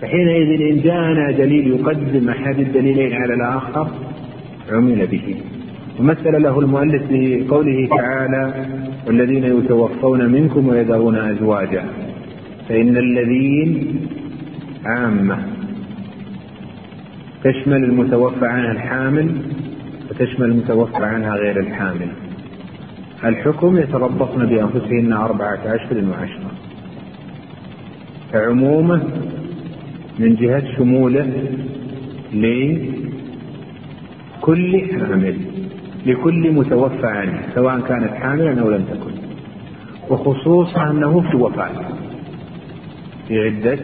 فحينئذ إن جاءنا دليل يقدم أحد الدليلين على الآخر عمل به. ومثل له المؤلف بقوله تعالى والذين يتوفون منكم ويذرون أزواجا. فإن الذين عامة. تشمل المتوفى عنها الحامل وتشمل المتوفى عنها غير الحامل. الحكم يتربصن بأنفسهن أربعة أشهر وعشرة فعمومه من جهة شموله لكل حامل لكل متوفى عنه سواء كانت حاملا أو لم تكن. وخصوصا أنه في وفاة في عدة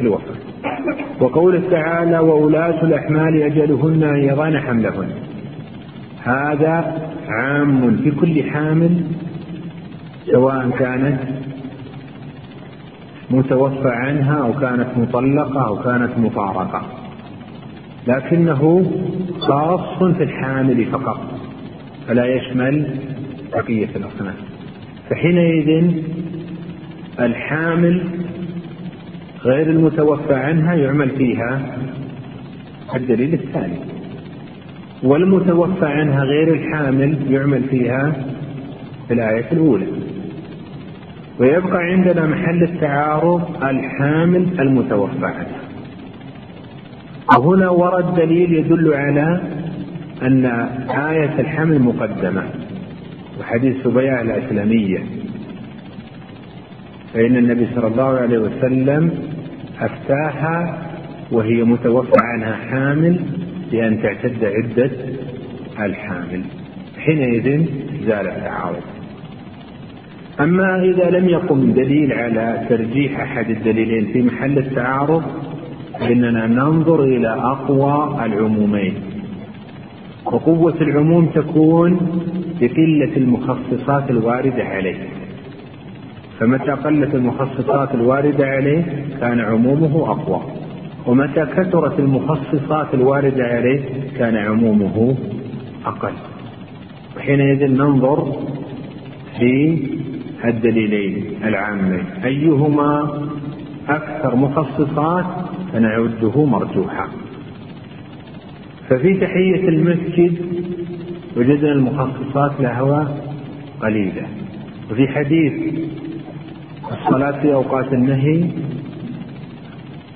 الوفاة. وقوله تعالى وولاة الأحمال أجلهن أن يضعن حملهن هذا عام في كل حامل سواء كانت متوفى عنها أو كانت مطلقة أو كانت مفارقة لكنه خاص في الحامل فقط فلا يشمل بقية الأصناف. فحينئذ الحامل غير المتوفى عنها يعمل فيها الدليل الثاني. والمتوفى عنها غير الحامل يعمل فيها في الآية الأولى. ويبقى عندنا محل التعارض الحامل المتوفى عنها وهنا ورد دليل يدل على أن آية الحمل مقدمة وحديث سبيعة الأسلمية فإن النبي صلى الله عليه وسلم أفتاها وهي متوفى عنها حامل بأن تعتد عدة الحامل. حينئذ زال التعارض. أما إذا لم يقم دليل على ترجيح أحد الدليلين في محل التعارض فإننا ننظر إلى أقوى العمومين. وقوة العموم تكون بقلة المخصصات الواردة عليه. فمتى قلت المخصصات الواردة عليه؟ كان عمومه أقوى. ومتى كثرت المخصصات الواردة عليه؟ كان عمومه أقل. وحينئذ ننظر في الدليلين العامين. أيهما أكثر مخصصات فنعده مرجوحا. ففي تحية المسجد وجدنا المخصصات لها قليلة. وفي حديث الصلاة في أوقات النهي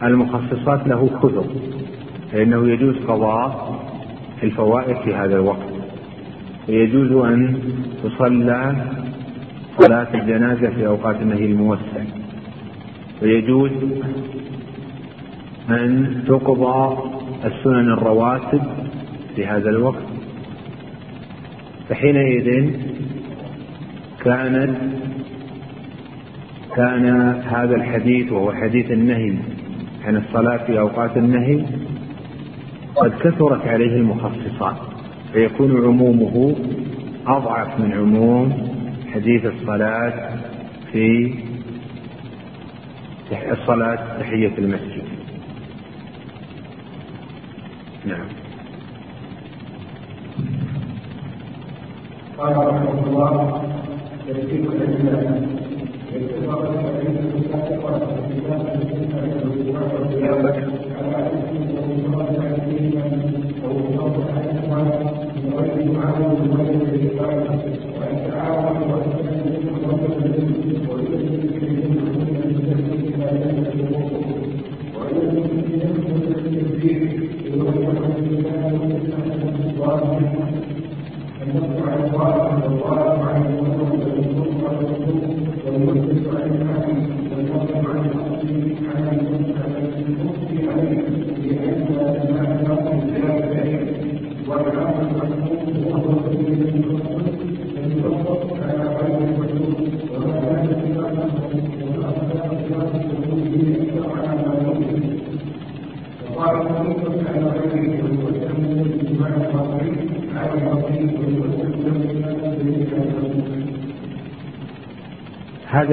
المخصصات له كثر فإنه يجوز قضاء الفوائد في هذا الوقت. ويجوز أن تصلى صلاة الجنازة في أوقات النهي الموسع. ويجوز أن تقضى السنن الرواتب في هذا الوقت. فحينئذ كانت كان هذا الحديث وهو حديث النهي عن الصلاة في أوقات النهي قد كثرت عليه المخصصات فيكون عمومه أضعف من عموم حديث الصلاة في الصلاة تحية المسجد. نعم. قال رحمه الله يكفيك الأدلة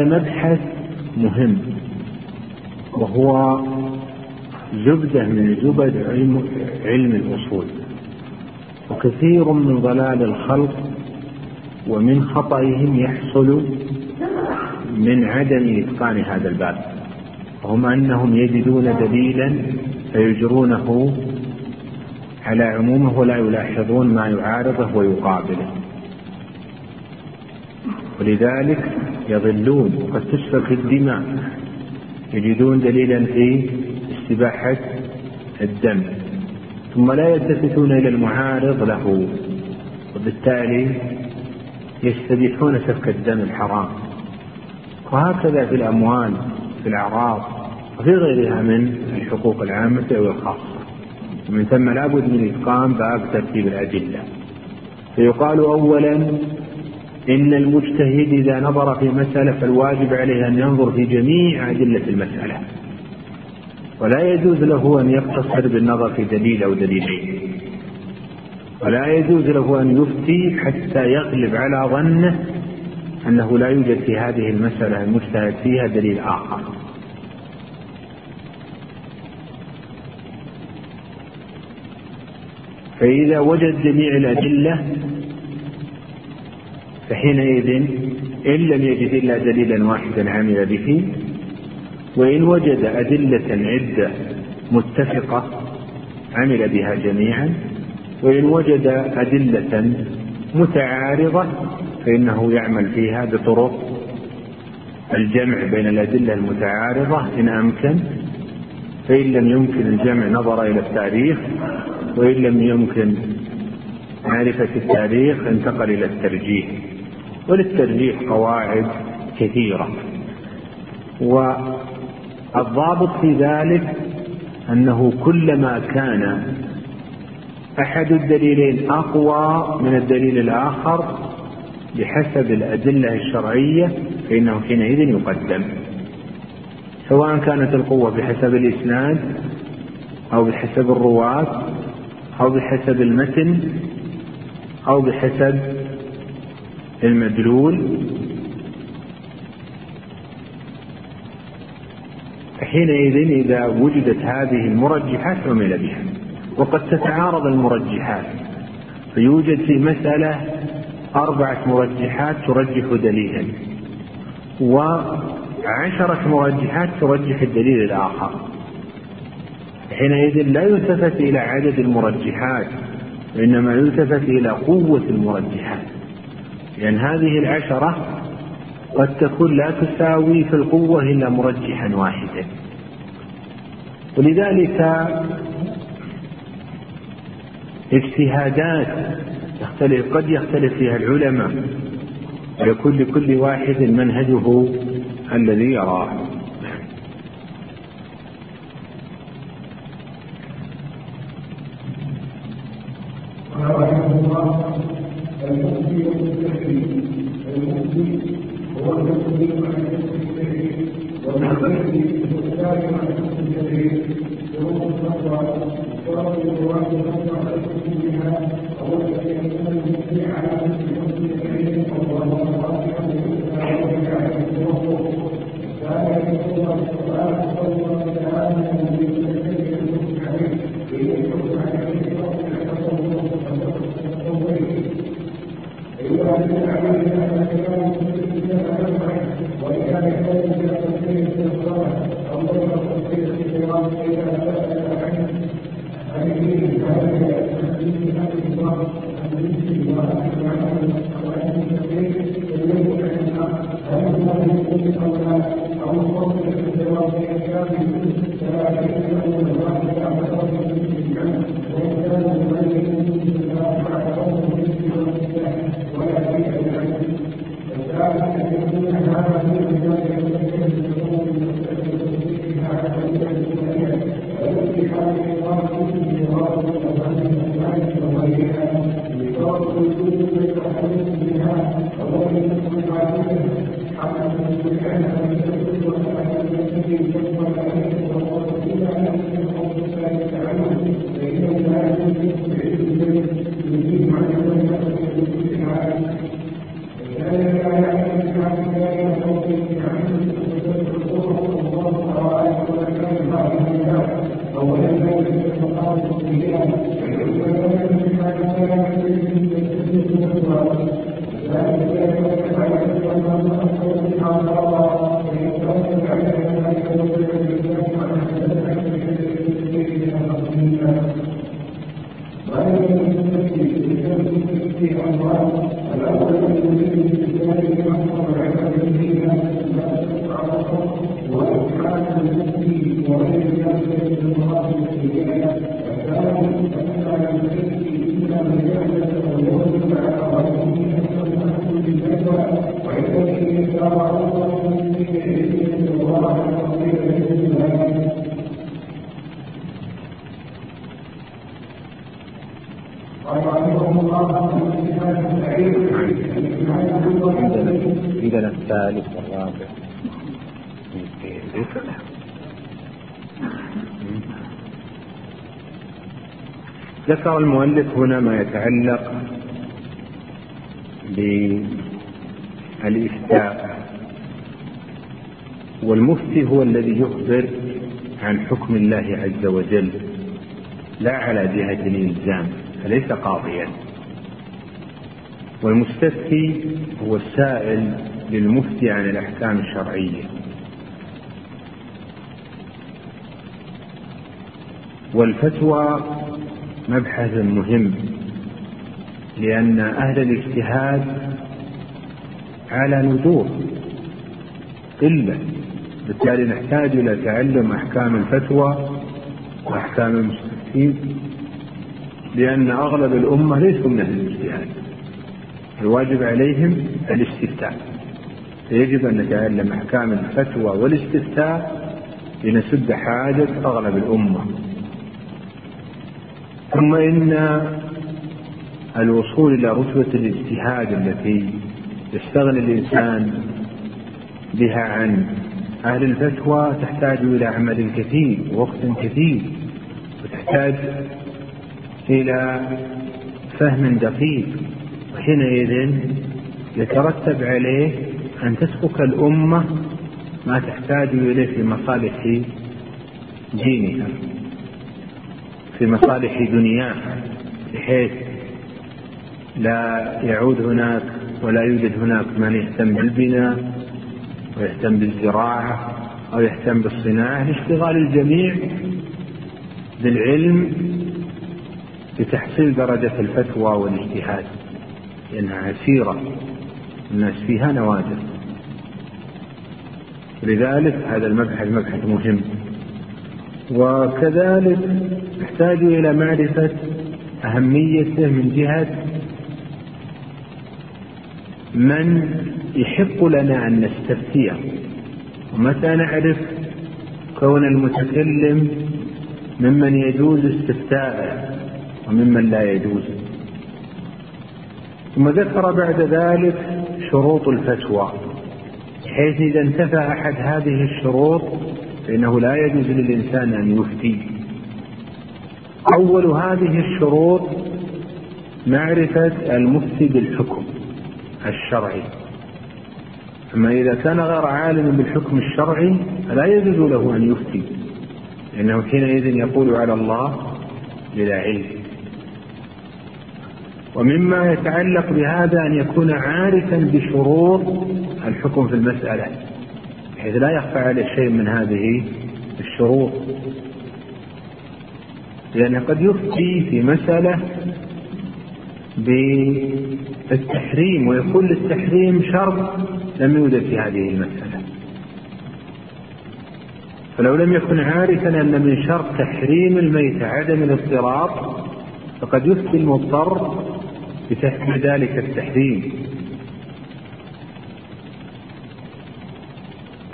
هذا مبحث مهم وهو زبدة من زبد علم, علم الأصول. وكثير من ضلال الخلق ومن خطئهم يحصل من عدم إتقان هذا الباب. وهم أنهم يجدون دليلا فيجرونه على عمومه ولا يلاحظون ما يعارضه ويقابله. ولذلك يضلون وقد تسفك الدماء. يجدون دليلا في استباحة الدم. ثم لا يلتفتون إلى المعارض له. وبالتالي يستبيحون سفك الدم الحرام. وهكذا في الأموال في الأعراض وفي غيرها من الحقوق العامة أو الخاصة. ومن ثم لابد من إتقان باب ترتيب الأدلة. فيقال أولا إن المجتهد إذا نظر في مسألة فالواجب عليه أن ينظر في جميع أدلة المسألة. ولا يجوز له أن يقتصر بالنظر في دليل أو دليلين. ولا يجوز له أن يفتي حتى يغلب على ظنه أنه لا يوجد في هذه المسألة المجتهد فيها دليل آخر. فإذا وجد جميع الأدلة فحينئذ إن لم يجد إلا دليلا واحدا عمل به وإن وجد أدلة عدة متفقة عمل بها جميعا وإن وجد أدلة متعارضة فإنه يعمل فيها بطرق الجمع بين الأدلة المتعارضة إن أمكن فإن لم يمكن الجمع نظر إلى التاريخ وإن لم يمكن معرفة التاريخ انتقل إلى الترجيح. وللترجيح قواعد كثيرة. والضابط في ذلك أنه كلما كان أحد الدليلين أقوى من الدليل الآخر بحسب الأدلة الشرعية فإنه حينئذ يقدم. سواء كانت القوة بحسب الإسناد أو بحسب الرواة أو بحسب المتن أو بحسب المدلول حينئذ إذا وجدت هذه المرجحات عمل بها وقد تتعارض المرجحات فيوجد في مسألة أربعة مرجحات ترجح دليلا وعشرة مرجحات ترجح الدليل الآخر. حينئذ لا يلتفت إلى عدد المرجحات وإنما يلتفت إلى قوة المرجحات. لأن هذه العشرة قد تكون لا تساوي في القوة إلا مرجحا واحدا. ولذلك اجتهادات يختلف قد يختلف فيها العلماء ويكون لكل واحد منهجه الذي يراه. رحمه الله المؤمن والمستحيل المؤمن هو المؤمن عن المستحيل والمستحيل هو الثاني عن المؤلف هنا ما يتعلق بالإفتاء. والمفتي هو الذي يخبر عن حكم الله عز وجل لا على جهة الإلزام فليس قاضيا. والمستفتي هو السائل للمفتي عن الأحكام الشرعية. والفتوى مبحث مهم لأن أهل الاجتهاد على ندور قلة بالتالي نحتاج إلى تعلم أحكام الفتوى وأحكام المستفتين لأن أغلب الأمة ليسوا من أهل الاجتهاد الواجب عليهم الاستفتاء. فيجب أن نتعلم أحكام الفتوى والاستفتاء لنسد حاجة أغلب الأمة. ثم إن الوصول إلى رتبة الاجتهاد التي يستغني الإنسان بها عن أهل الفتوى تحتاج إلى عمل كثير ووقت كثير وتحتاج إلى فهم دقيق وحينئذ يترتب عليه أن تسلك الأمة ما تحتاج إليه في مصالح دينها. في مصالح دنياها بحيث لا يعود هناك ولا يوجد هناك من يهتم بالبناء ويهتم بالزراعة أو يهتم بالصناعة لاشتغال الجميع بالعلم لتحصيل درجة الفتوى والاجتهاد لأنها عسيرة الناس فيها نوادر. لذلك هذا المبحث مبحث مهم. وكذلك نحتاج إلى معرفة أهميته من جهة من يحق لنا أن نستفتيه ومتى نعرف كون المتكلم ممن يجوز استفتاءه وممن لا يجوز؟ ثم ذكر بعد ذلك شروط الفتوى حيث إذا انتفى أحد هذه الشروط فإنه لا يجوز للإنسان أن يفتي. أول هذه الشروط معرفة المفتي بالحكم الشرعي. أما إذا كان غير عالم بالحكم الشرعي فلا يجوز له أن يفتي. لأنه حينئذ يقول على الله بلا علم. ومما يتعلق بهذا أن يكون عارفا بشروط الحكم في المسألة. بحيث لا يخفى عليه شيء من هذه الشروط. لأنه قد يفتي في مسألة بالتحريم ويكون للتحريم شرط لم يوجد في هذه المسألة. فلو لم يكن عارفا أن من شرط تحريم الميت عدم الاضطرار فقد يفتي المضطر بتحريم ذلك التحريم.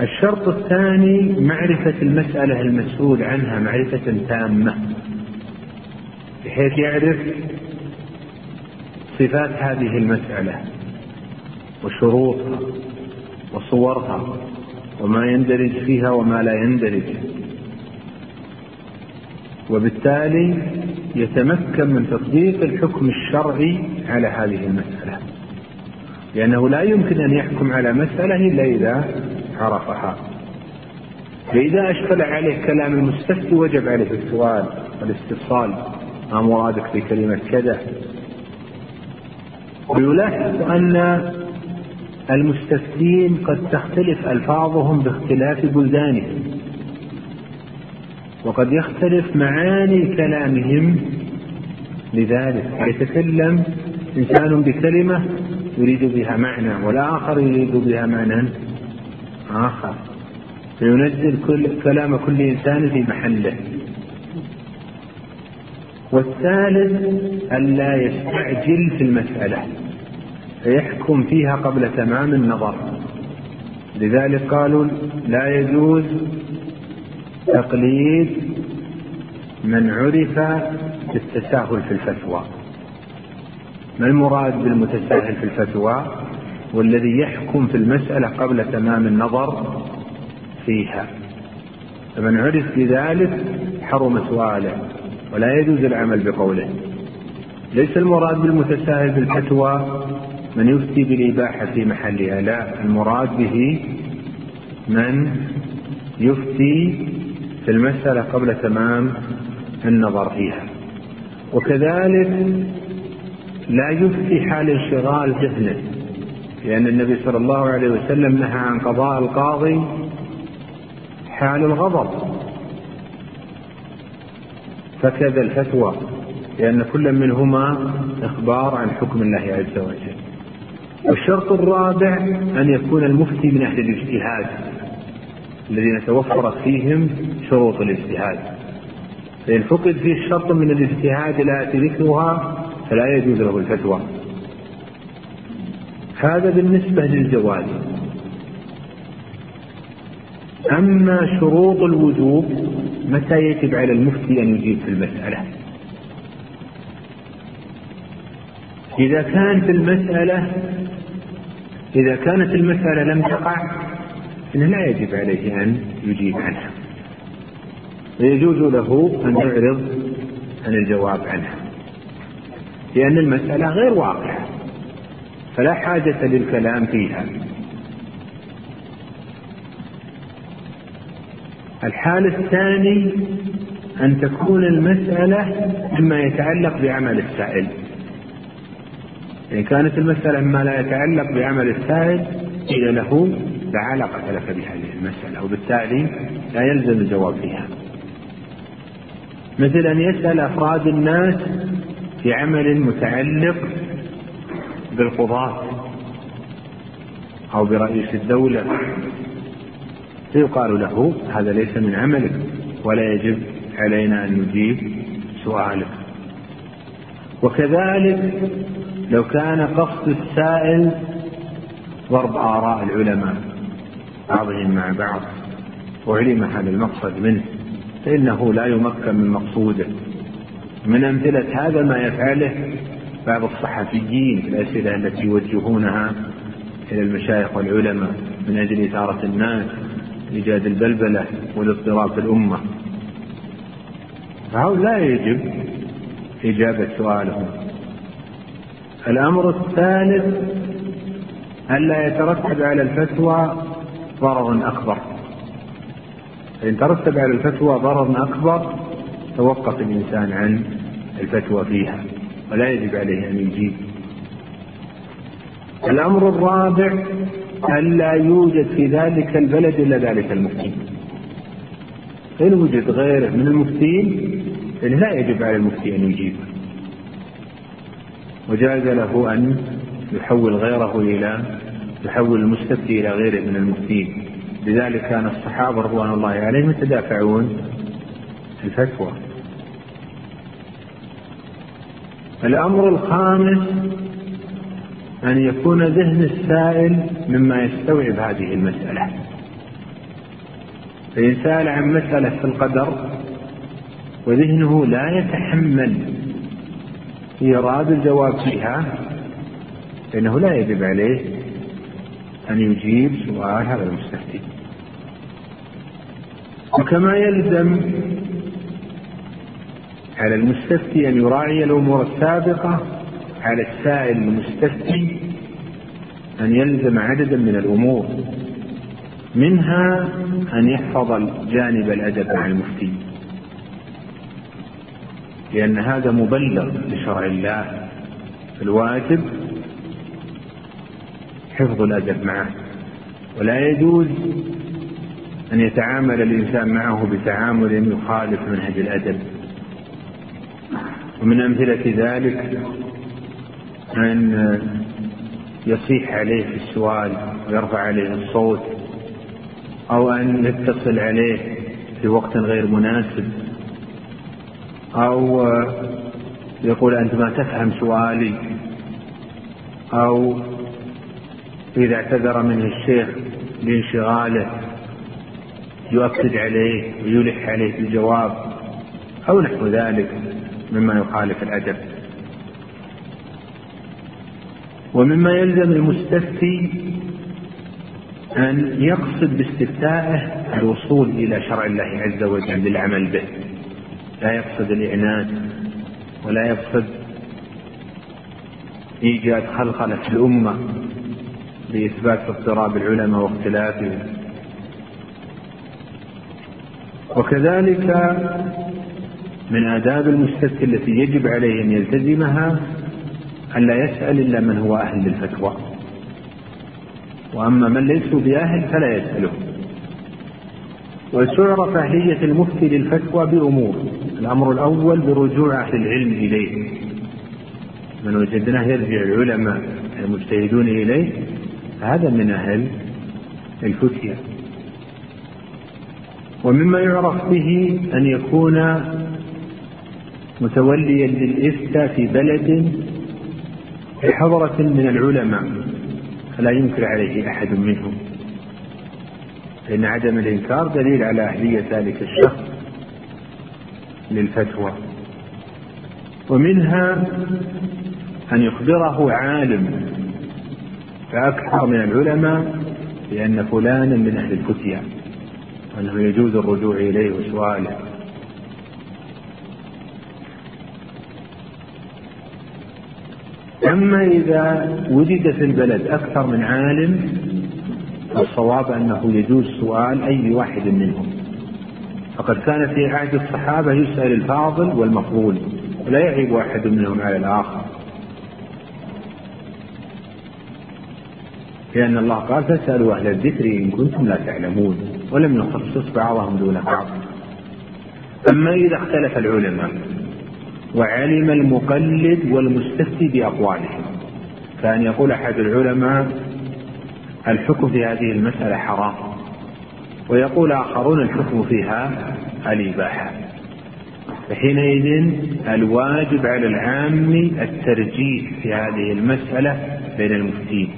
الشرط الثاني معرفة المسألة المسؤول عنها معرفة تامة. بحيث يعرف صفات هذه المسألة وشروطها وصورها وما يندرج فيها وما لا يندرج. وبالتالي يتمكن من تطبيق الحكم الشرعي على هذه المسألة. لأنه لا يمكن أن يحكم على مسألة إلا إذا عرفها. فإذا أشكل عليه كلام المستفتي وجب عليه السؤال والاستفصال ما مرادك بكلمة كذا. ويلاحظ أن المستفتين قد تختلف ألفاظهم باختلاف بلدانهم وقد يختلف معاني كلامهم. لذلك يتكلم إنسان بكلمة يريد بها معنى والآخر يريد بها معنى آخر. فينزل كل كلام كل إنسان في محله. والثالث ألا يستعجل في المسألة. فيحكم فيها قبل تمام النظر. لذلك قالوا لا يجوز تقليد من عرف بالتساهل في الفتوى. ما المراد بالمتساهل في الفتوى؟ والذي يحكم في المسألة قبل تمام النظر فيها. فمن عرف بذلك حرم سؤاله ولا يجوز العمل بقوله. ليس المراد بالمتساهل في الفتوى من يفتي بالإباحة في محلها لا المراد به من يفتي في المسألة قبل تمام النظر فيها. وكذلك لا يفتي حال انشغال ذهنه. لأن النبي صلى الله عليه وسلم نهى عن قضاء القاضي حال الغضب. فكذا الفتوى لأن كل منهما إخبار عن حكم الله عز وجل. والشرط الرابع أن يكون المفتي من أهل الاجتهاد الذين توفرت فيهم شروط الاجتهاد. فإن فقد فيه الشرط من الاجتهاد لا يأتي ذكرها فلا يجوز له الفتوى. هذا بالنسبة للجواز أما شروط الوجوب متى يجب على المفتي أن يجيب في المسألة؟ إذا كان في المسألة إذا كانت المسألة لم تقع فإنه لا يجب عليه أن يجيب عنها. ويجوز له أن يعرض عن الجواب عنها لأن المسألة غير واقعة. فلا حاجة للكلام فيها. الحال الثاني أن تكون المسألة مما يتعلق بعمل السائل. إن كانت المسألة مما لا يتعلق بعمل السائل قيل له لا علاقة لك بهذه المسألة وبالتالي لا يلزم الجواب فيها. مثل أن يسأل أفراد الناس في عمل متعلق بالقضاة أو برئيس الدولة. فيقال له هذا ليس من عملك ولا يجب علينا أن نجيب سؤالك. وكذلك لو كان قصد السائل ضرب آراء العلماء بعضهم مع بعض وعلم هذا المقصد منه فإنه لا يمكن من مقصوده. من أمثلة هذا ما يفعله بعض الصحفيين في الأسئلة التي يوجهونها إلى المشايخ والعلماء من أجل إثارة الناس إيجاد البلبلة والاضطراب في الأمة. فهؤلاء لا يجب إجابة سؤالهم. الأمر الثالث ألا يترتب على الفتوى ضرر أكبر. فإن ترتب على الفتوى ضرر أكبر توقف الإنسان عن الفتوى فيها. ولا يجب عليه أن يجيب الأمر الرابع ألا يوجد في ذلك البلد إلا ذلك المفتي إن وجد غيره من المفتين لا يجب على المفتي أن يجيب. وجاز له أن يحول غيره إلى يحول المستفتي إلى غيره من المفتين. لذلك كان الصحابة رضوان الله عليهم يتدافعون في الفتوى. الأمر الخامس أن يكون ذهن السائل مما يستوعب هذه المسألة. فإن سأل عن مسألة في القدر وذهنه لا يتحمل إيراد الجواب فيها فإنه لا يجب عليه أن يجيب سؤال هذا المستفتي. وكما يلزم على المستفتي أن يراعي الأمور السابقة على السائل المستفتي أن يلزم عددا من الأمور منها أن يحفظ جانب الأدب مع المفتي. لأن هذا مبلغ لشرع الله الواجب حفظ الأدب معه. ولا يجوز أن يتعامل الإنسان معه بتعامل يخالف منهج الأدب. ومن أمثلة ذلك أن يصيح عليه في السؤال ويرفع عليه الصوت أو أن يتصل عليه في وقت غير مناسب أو يقول أنت ما تفهم سؤالي أو إذا اعتذر منه الشيخ لانشغاله يؤكد عليه ويلح عليه بالجواب أو نحو ذلك. مما يخالف الأدب. ومما يلزم المستفتي أن يقصد باستفتائه الوصول إلى شرع الله عز وجل للعمل به. لا يقصد الإعنات ولا يقصد إيجاد خلخلة في الأمة بإثبات اضطراب العلماء واختلافهم. وكذلك من آداب المستفتي التي يجب عليه أن يلتزمها ألا يسأل إلا من هو أهل للفتوى. وأما من ليسوا بأهل فلا يسأله. وتعرف أهلية المفتي للفتوى بأمور. الأمر الأول برجوع أهل العلم إليه. من وجدناه يرجع العلماء المجتهدون إليه هذا من أهل الفتية. ومما يعرف به أن يكون متوليا للإفتاء في بلد في حضرة من العلماء فلا ينكر عليه أحد منهم. فإن عدم الإنكار دليل على أهلية ذلك الشخص للفتوى. ومنها أن يخبره عالم فأكثر من العلماء بأن فلانا من أهل الفتيا وأنه يجوز الرجوع إليه وسؤاله. أما إذا وجد في البلد أكثر من عالم فالصواب أنه يجوز سؤال أي واحد منهم. فقد كان في عهد الصحابة يسأل الفاضل والمفضول ولا يعيب واحد منهم على الآخر. لأن الله قال فاسألوا أهل الذكر إن كنتم لا تعلمون. ولم يخصص بعضهم دون بعض. أما إذا اختلف العلماء وعلم المقلد والمستفتي بأقوالهم كان يقول أحد العلماء الحكم في هذه المسألة حرام ويقول آخرون الحكم فيها الإباحة. فحينئذ الواجب على العام الترجيح في هذه المسألة بين المفتين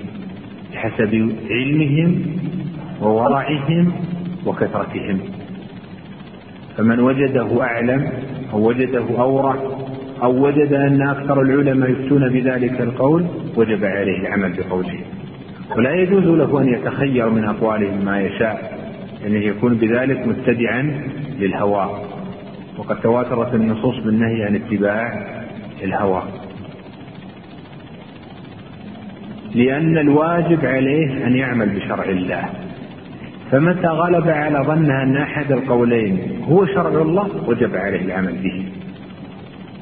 بحسب علمهم وورعهم وكثرتهم. فمن وجده أعلم أو وجده أورع أو وجد أن أكثر العلماء يفتون بذلك القول وجب عليه العمل بقوله. ولا يجوز له أن يتخير من أقوالهم ما يشاء يعني يكون بذلك متبعا للهوى. وقد تواترت النصوص بالنهي عن اتباع الهوى. لأن الواجب عليه أن يعمل بشرع الله. فمتى غلب على ظنها أن أحد القولين هو شرع الله وجب عليه العمل به.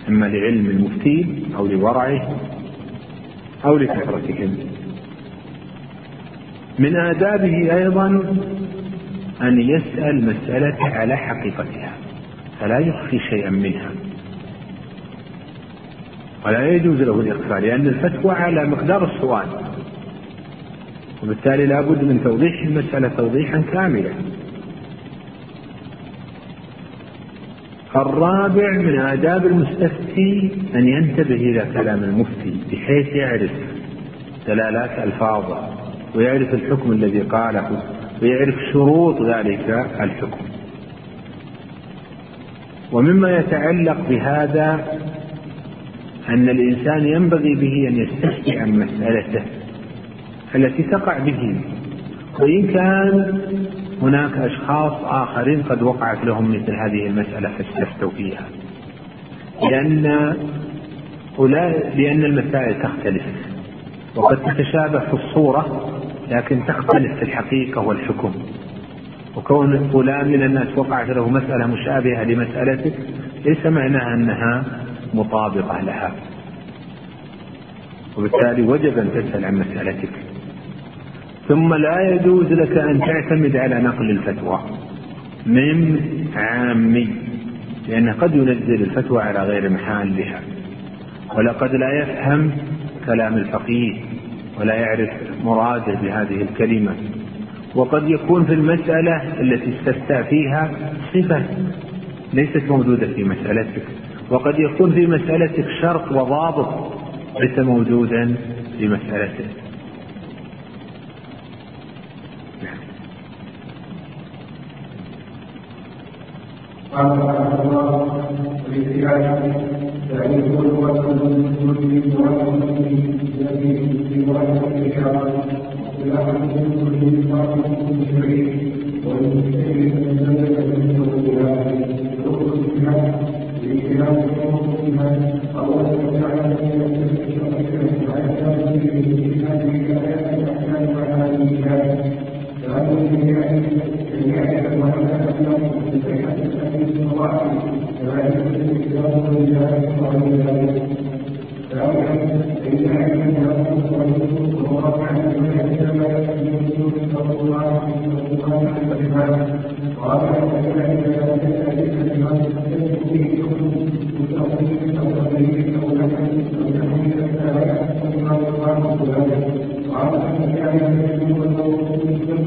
إما لعلم المفتي أو لورعه أو لكثرتهم من آدابه أيضا أن يسأل مسألة على حقيقتها فلا يخفي شيئا منها. ولا يجوز له الإخفاء لأن الفتوى على مقدار السؤال. وبالتالي لا بد من توضيح المسألة توضيحا كاملا. الرابع من آداب المستفتي أن ينتبه إلى كلام المفتي بحيث يعرف دلالات ألفاظه ويعرف الحكم الذي قاله ويعرف شروط ذلك الحكم. ومما يتعلق بهذا أن الإنسان ينبغي به أن يستفتي عن مسألته التي تقع به وإن كان هناك أشخاص آخرين قد وقعت لهم مثل هذه المسألة فاستفتوا فيها. لأن لأن المسائل تختلف. وقد تتشابه في الصورة لكن تختلف في الحقيقة والحكم. وكون فلان من الناس وقعت له مسألة مشابهة لمسألتك ليس معناها أنها مطابقة لها. وبالتالي وجب أن تسأل عن مسألتك. ثم لا يجوز لك أن تعتمد على نقل الفتوى من عامي لأنه قد ينزل الفتوى على غير محلها ولقد لا يفهم كلام الفقيه ولا يعرف مراده بهذه الكلمة. وقد يكون في المسألة التي استفتى فيها صفة ليست موجودة في مسألتك. وقد يكون في مسألتك شرط وضابط ليس موجودا في مسألتك. قال رحمه الله والاجتهاد يعني هو الوصف المسلم ورحمته التي في ورثتها والاخذ من كل فرد شريك والمجتهد من ذلك من وجهها حكم الاجتهاد لاجتهاد حكمها الله تعالى في الاجتهاد بآيات الاحكام وعلى الاجتهاد فهذه هي وهذا الامر في واحد ولا يمكن إكرام الرجال وعلى ذلك فأولا إن علمنا الله عن كما يقول صلى الله عليه وسلم قال وكذلك لا تأتي الإمام فيه متأخر أو تقليد أو نحن أو تحويل الآيات كما الله ذلك قال أن كان يجب أن فأتعلم أن الله تعالى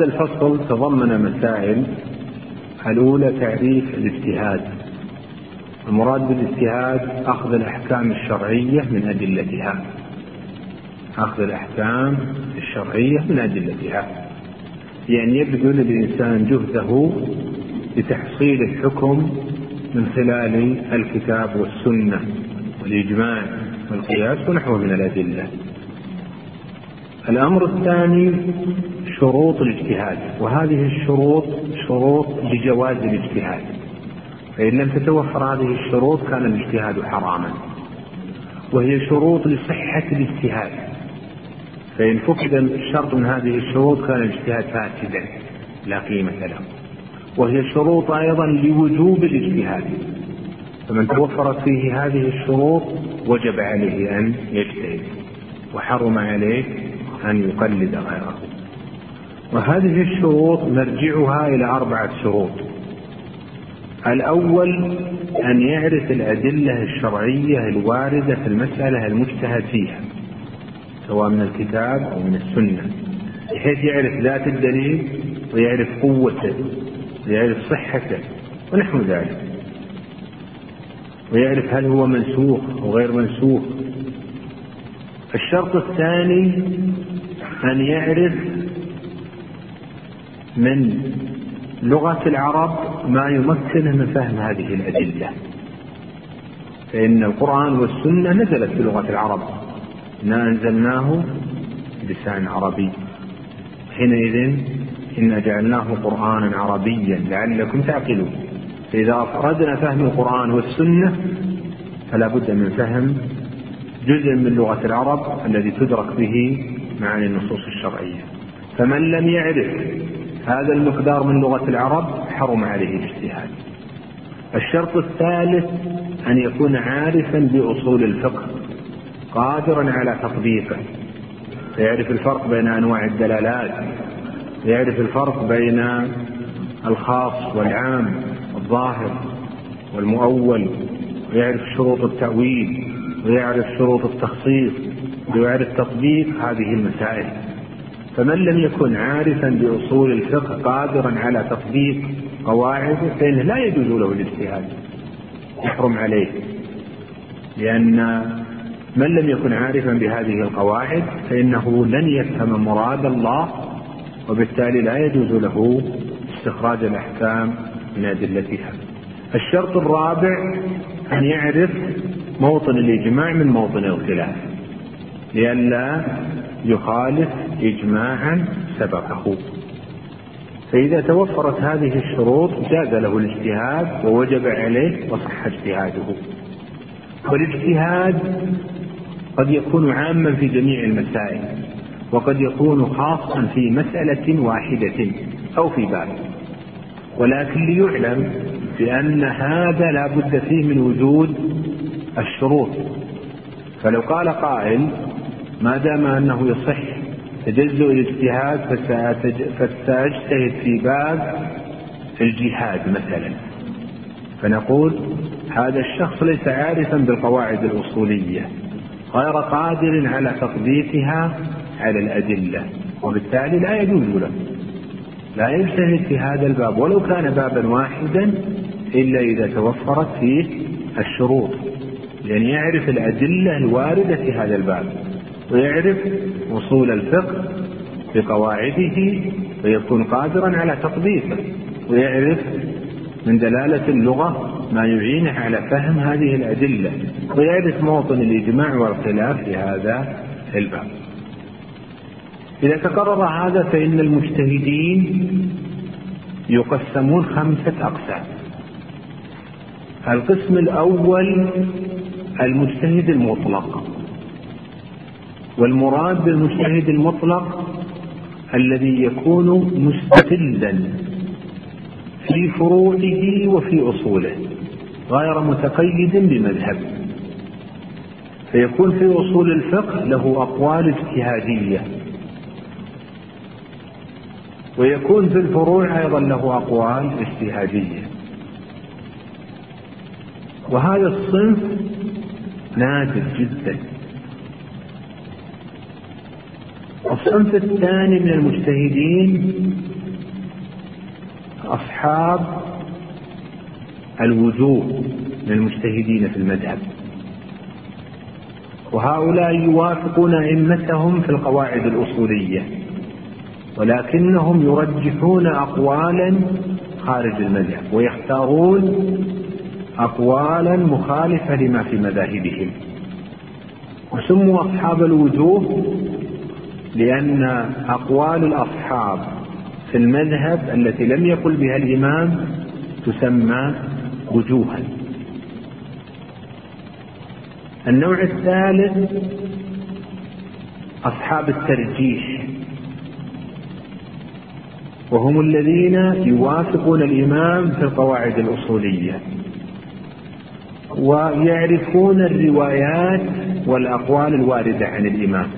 هذا الفصل تضمن مسائل. الأولى تعريف الاجتهاد. المراد بالاجتهاد أخذ الأحكام الشرعية من أدلتها. أخذ الأحكام الشرعية من أدلتها. يعني يبذل الإنسان جهده لتحصيل الحكم من خلال الكتاب والسنة والإجماع والقياس ونحوه من الأدلة. الأمر الثاني شروط الاجتهاد وهذه الشروط شروط لجواز الاجتهاد. فإن لم تتوفر هذه الشروط كان الاجتهاد حراما. وهي شروط لصحة الاجتهاد. فإن فقد شرط من هذه الشروط كان الاجتهاد فاسدا لا قيمة له. وهي شروط أيضا لوجوب الاجتهاد. فمن توفرت فيه هذه الشروط وجب عليه أن يجتهد وحرم عليه أن يقلد غيره. وهذه الشروط مرجعها إلى أربعة شروط. الأول أن يعرف الأدلة الشرعية الواردة في المسألة المجتهد فيها سواء من الكتاب أو من السنة. بحيث يعرف ذات الدليل ويعرف قوته ويعرف صحته ونحو ذلك. ويعرف هل هو منسوخ أو غير منسوخ. الشرط الثاني أن يعرف من لغة العرب ما يمكنه من فهم هذه الأدلة. فإن القرآن والسنة نزلت بلغة العرب. إنا أنزلناه؟ بلسان عربي. حينئذ إنا جعلناه قرآنا عربيا لعلكم تعقلون. فإذا أفردنا فهم القرآن والسنة فلا بد من فهم جزء من لغة العرب الذي تدرك به معاني النصوص الشرعية. فمن لم يعرف هذا المقدار من لغة العرب حرم عليه الاجتهاد. الشرط الثالث أن يكون عارفا بأصول الفقه قادرا على تطبيقه. فيعرف الفرق بين أنواع الدلالات يعرف الفرق بين الخاص والعام الظاهر والمؤول ويعرف شروط التأويل ويعرف شروط التخصيص ويعرف تطبيق هذه المسائل. فمن لم يكن عارفا بأصول الفقه قادرا على تطبيق قواعده فإنه لا يجوز له الاجتهاد. يحرم عليه. لأن من لم يكن عارفا بهذه القواعد فإنه لن يفهم مراد الله وبالتالي لا يجوز له استخراج الأحكام من أدلتها. الشرط الرابع أن يعرف موطن الإجماع من موطن الخلاف. لئلا يخالف إجماعا سبقه. فإذا توفرت هذه الشروط جاز له الاجتهاد ووجب عليه وصح اجتهاده. والاجتهاد قد يكون عاما في جميع المسائل وقد يكون خاصا في مسألة واحدة أو في باب. ولكن ليعلم بأن هذا لا بد فيه من وجود الشروط. فلو قال قائل ما دام أنه يصح تجزؤ الاجتهاد فسأجتهد في باب الجهاد مثلا. فنقول هذا الشخص ليس عارفا بالقواعد الأصولية غير قادر على تطبيقها على الأدلة وبالتالي لا يجوز له. لا يجتهد في هذا الباب ولو كان بابا واحدا إلا إذا توفرت فيه الشروط لأن يعرف الأدلة الواردة في هذا الباب. ويعرف أصول الفقه بقواعده ويكون قادرا على تطبيقه ويعرف من دلالة اللغة ما يعينه على فهم هذه الأدلة ويعرف موطن الإجماع والخلاف في هذا الباب. إذا تقرر هذا فإن المجتهدين يقسمون خمسة أقسام. القسم الأول المجتهد المطلق. والمراد بالمجتهد المطلق الذي يكون مستقلا في فروعه وفي أصوله غير متقيد بمذهب. فيكون في أصول الفقه له أقوال اجتهادية. ويكون في الفروع أيضا له أقوال اجتهادية. وهذا الصنف نادر جدا. الصنف الثاني من المجتهدين أصحاب الوجوه من المجتهدين في المذهب. وهؤلاء يوافقون أئمتهم في القواعد الأصولية ولكنهم يرجحون أقوالا خارج المذهب ويختارون أقوالا مخالفة لما في مذاهبهم. وسموا أصحاب الوجوه لأن أقوال الأصحاب في المذهب التي لم يقل بها الإمام تسمى وجوها. النوع الثالث أصحاب الترجيح. وهم الذين يوافقون الإمام في القواعد الأصولية ويعرفون الروايات والأقوال الواردة عن الإمام.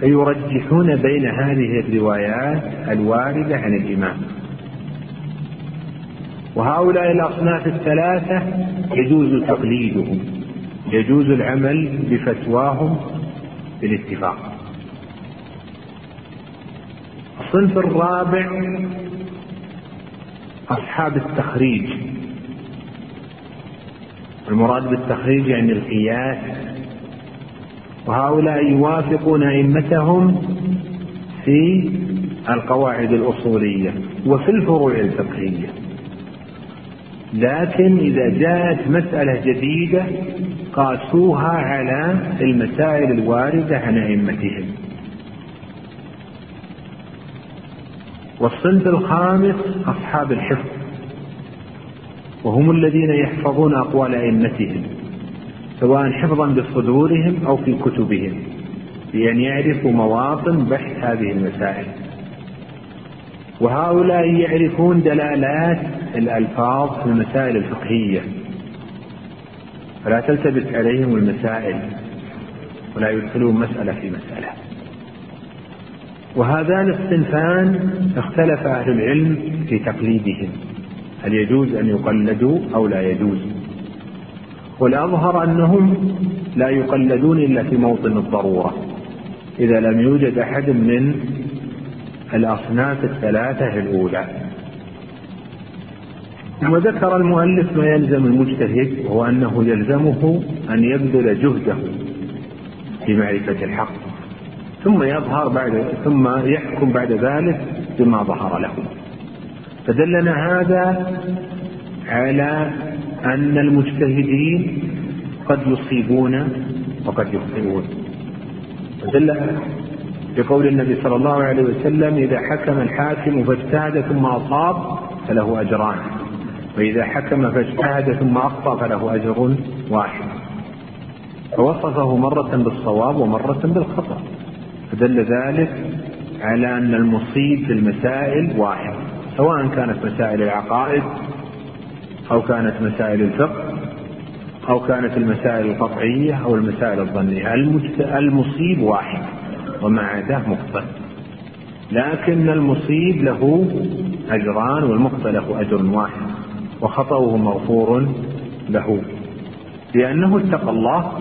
فيرجحون بين هذه الروايات الواردة عن الإمام. وهؤلاء الأصناف الثلاثة يجوز تقليدهم يجوز العمل بفتواهم بالاتفاق الصنف الرابع أصحاب التخريج. المراد بالتخريج يعني القياس وهؤلاء يوافقون أئمتهم في القواعد الأصولية وفي الفروع الفقهية. لكن إذا جاءت مسألة جديدة قاسوها على المسائل الواردة عن أئمتهم. والصنف الخامس أصحاب الحفظ وهم الذين يحفظون أقوال أئمتهم. سواء حفظا بصدورهم أو في كتبهم بأن يعرفوا مواطن بحث هذه المسائل. وهؤلاء يعرفون دلالات الألفاظ في المسائل الفقهية. فلا تلتبس عليهم المسائل ولا يدخلون مسألة في مسألة. وهذان الصنفان اختلف أهل العلم في تقليدهم هل يجوز أن يقلدوا أو لا يجوز؟ والأظهر أنهم لا يقلدون إلا في موطن الضرورة. إذا لم يوجد أحد من الأصناف الثلاثة الأولى. وذكر المؤلف ما يلزم المجتهد وهو أنه يلزمه أن يبذل جهده في معرفة الحق. ثم يظهر بعد ثم يحكم بعد ذلك بما ظهر له. فدلنا هذا على أن المجتهدين قد يصيبون وقد يخطئون. ودل بقول النبي صلى الله عليه وسلم إذا حكم الحاكم فاجتهد ثم أصاب فله أجران وإذا حكم فاجتهد ثم أخطأ فله أجر واحد. فوصفه مرة بالصواب ومرة بالخطأ. فدل ذلك على أن المصيب في المسائل واحد سواء كانت مسائل العقائد أو كانت مسائل الفقه أو كانت المسائل القطعية أو المسائل الظنية. المصيب واحد وما عداه مخطئ لكن المصيب له أجران والمخطئ له أجر واحد وخطأه مغفور له. لأنه اتقى الله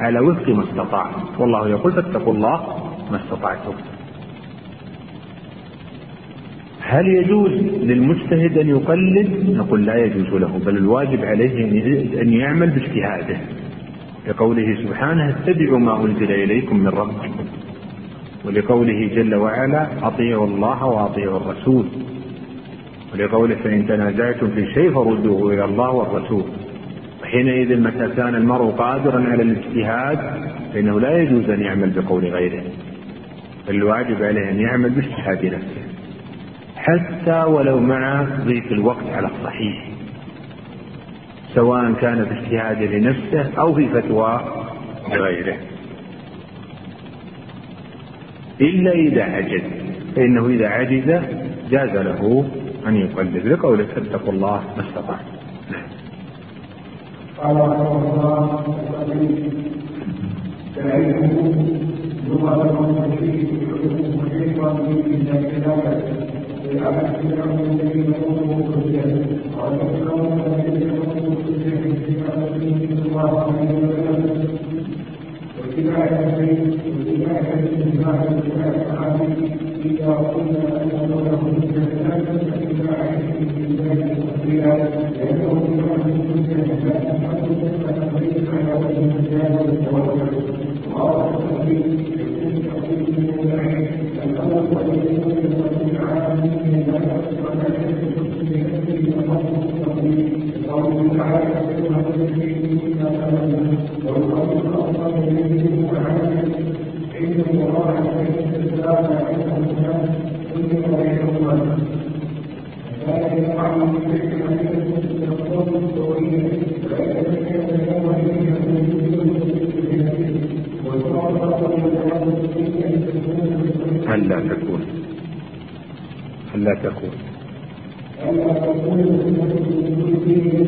على وفق ما استطاع. والله يقول فاتقوا الله ما استطعتم. هل يجوز للمجتهد أن يقلد؟ نقول لا يجوز له بل الواجب عليه أن يعمل باجتهاده. لقوله سبحانه اتبعوا ما أنزل إليكم من ربكم. ولقوله جل وعلا أطيعوا الله وأطيعوا الرسول. ولقوله فإن تنازعتم في شيء فردوه إلى الله والرسول. وحينئذ متى كان المرء قادرا على الاجتهاد فإنه لا يجوز أن يعمل بقول غيره. بل الواجب عليه أن يعمل باجتهاد نفسه. حتى ولو مع ضيق الوقت على الصحيح سواء كان باجتهاد لنفسه أو في فتوى لغيره. إلا إذا عجز فإنه إذا عجز جاز له أن يقلد لقوله فاتقوا الله ما استطعتم قال رحمه الله فعلمه لغة وتشريك وكيف من ذلك للعبد فرعون الذي يقوله حجة قال فرعون الذي يقوله حجة في عبده الله عليه وسلم واتباع البيت واتباع الاتباع واتباع الصحابي إذا قلنا أن له حجة فاتباع الاتباع تقريرا لأنه فرعون الحجة لا تحدث التقرير على وجه المجال والتوكل وقال التقرير يكون تقرير من الله الأول والذي تعالى من قوله تعالى والقول الأفضل يجب تعالى إن الله الإسلام عنده الناس كل غير الله ذلك يقع من ذكر من القول الطويل فإذا كان يوم هل لا تكون. هل لا تكون. ألا تكون.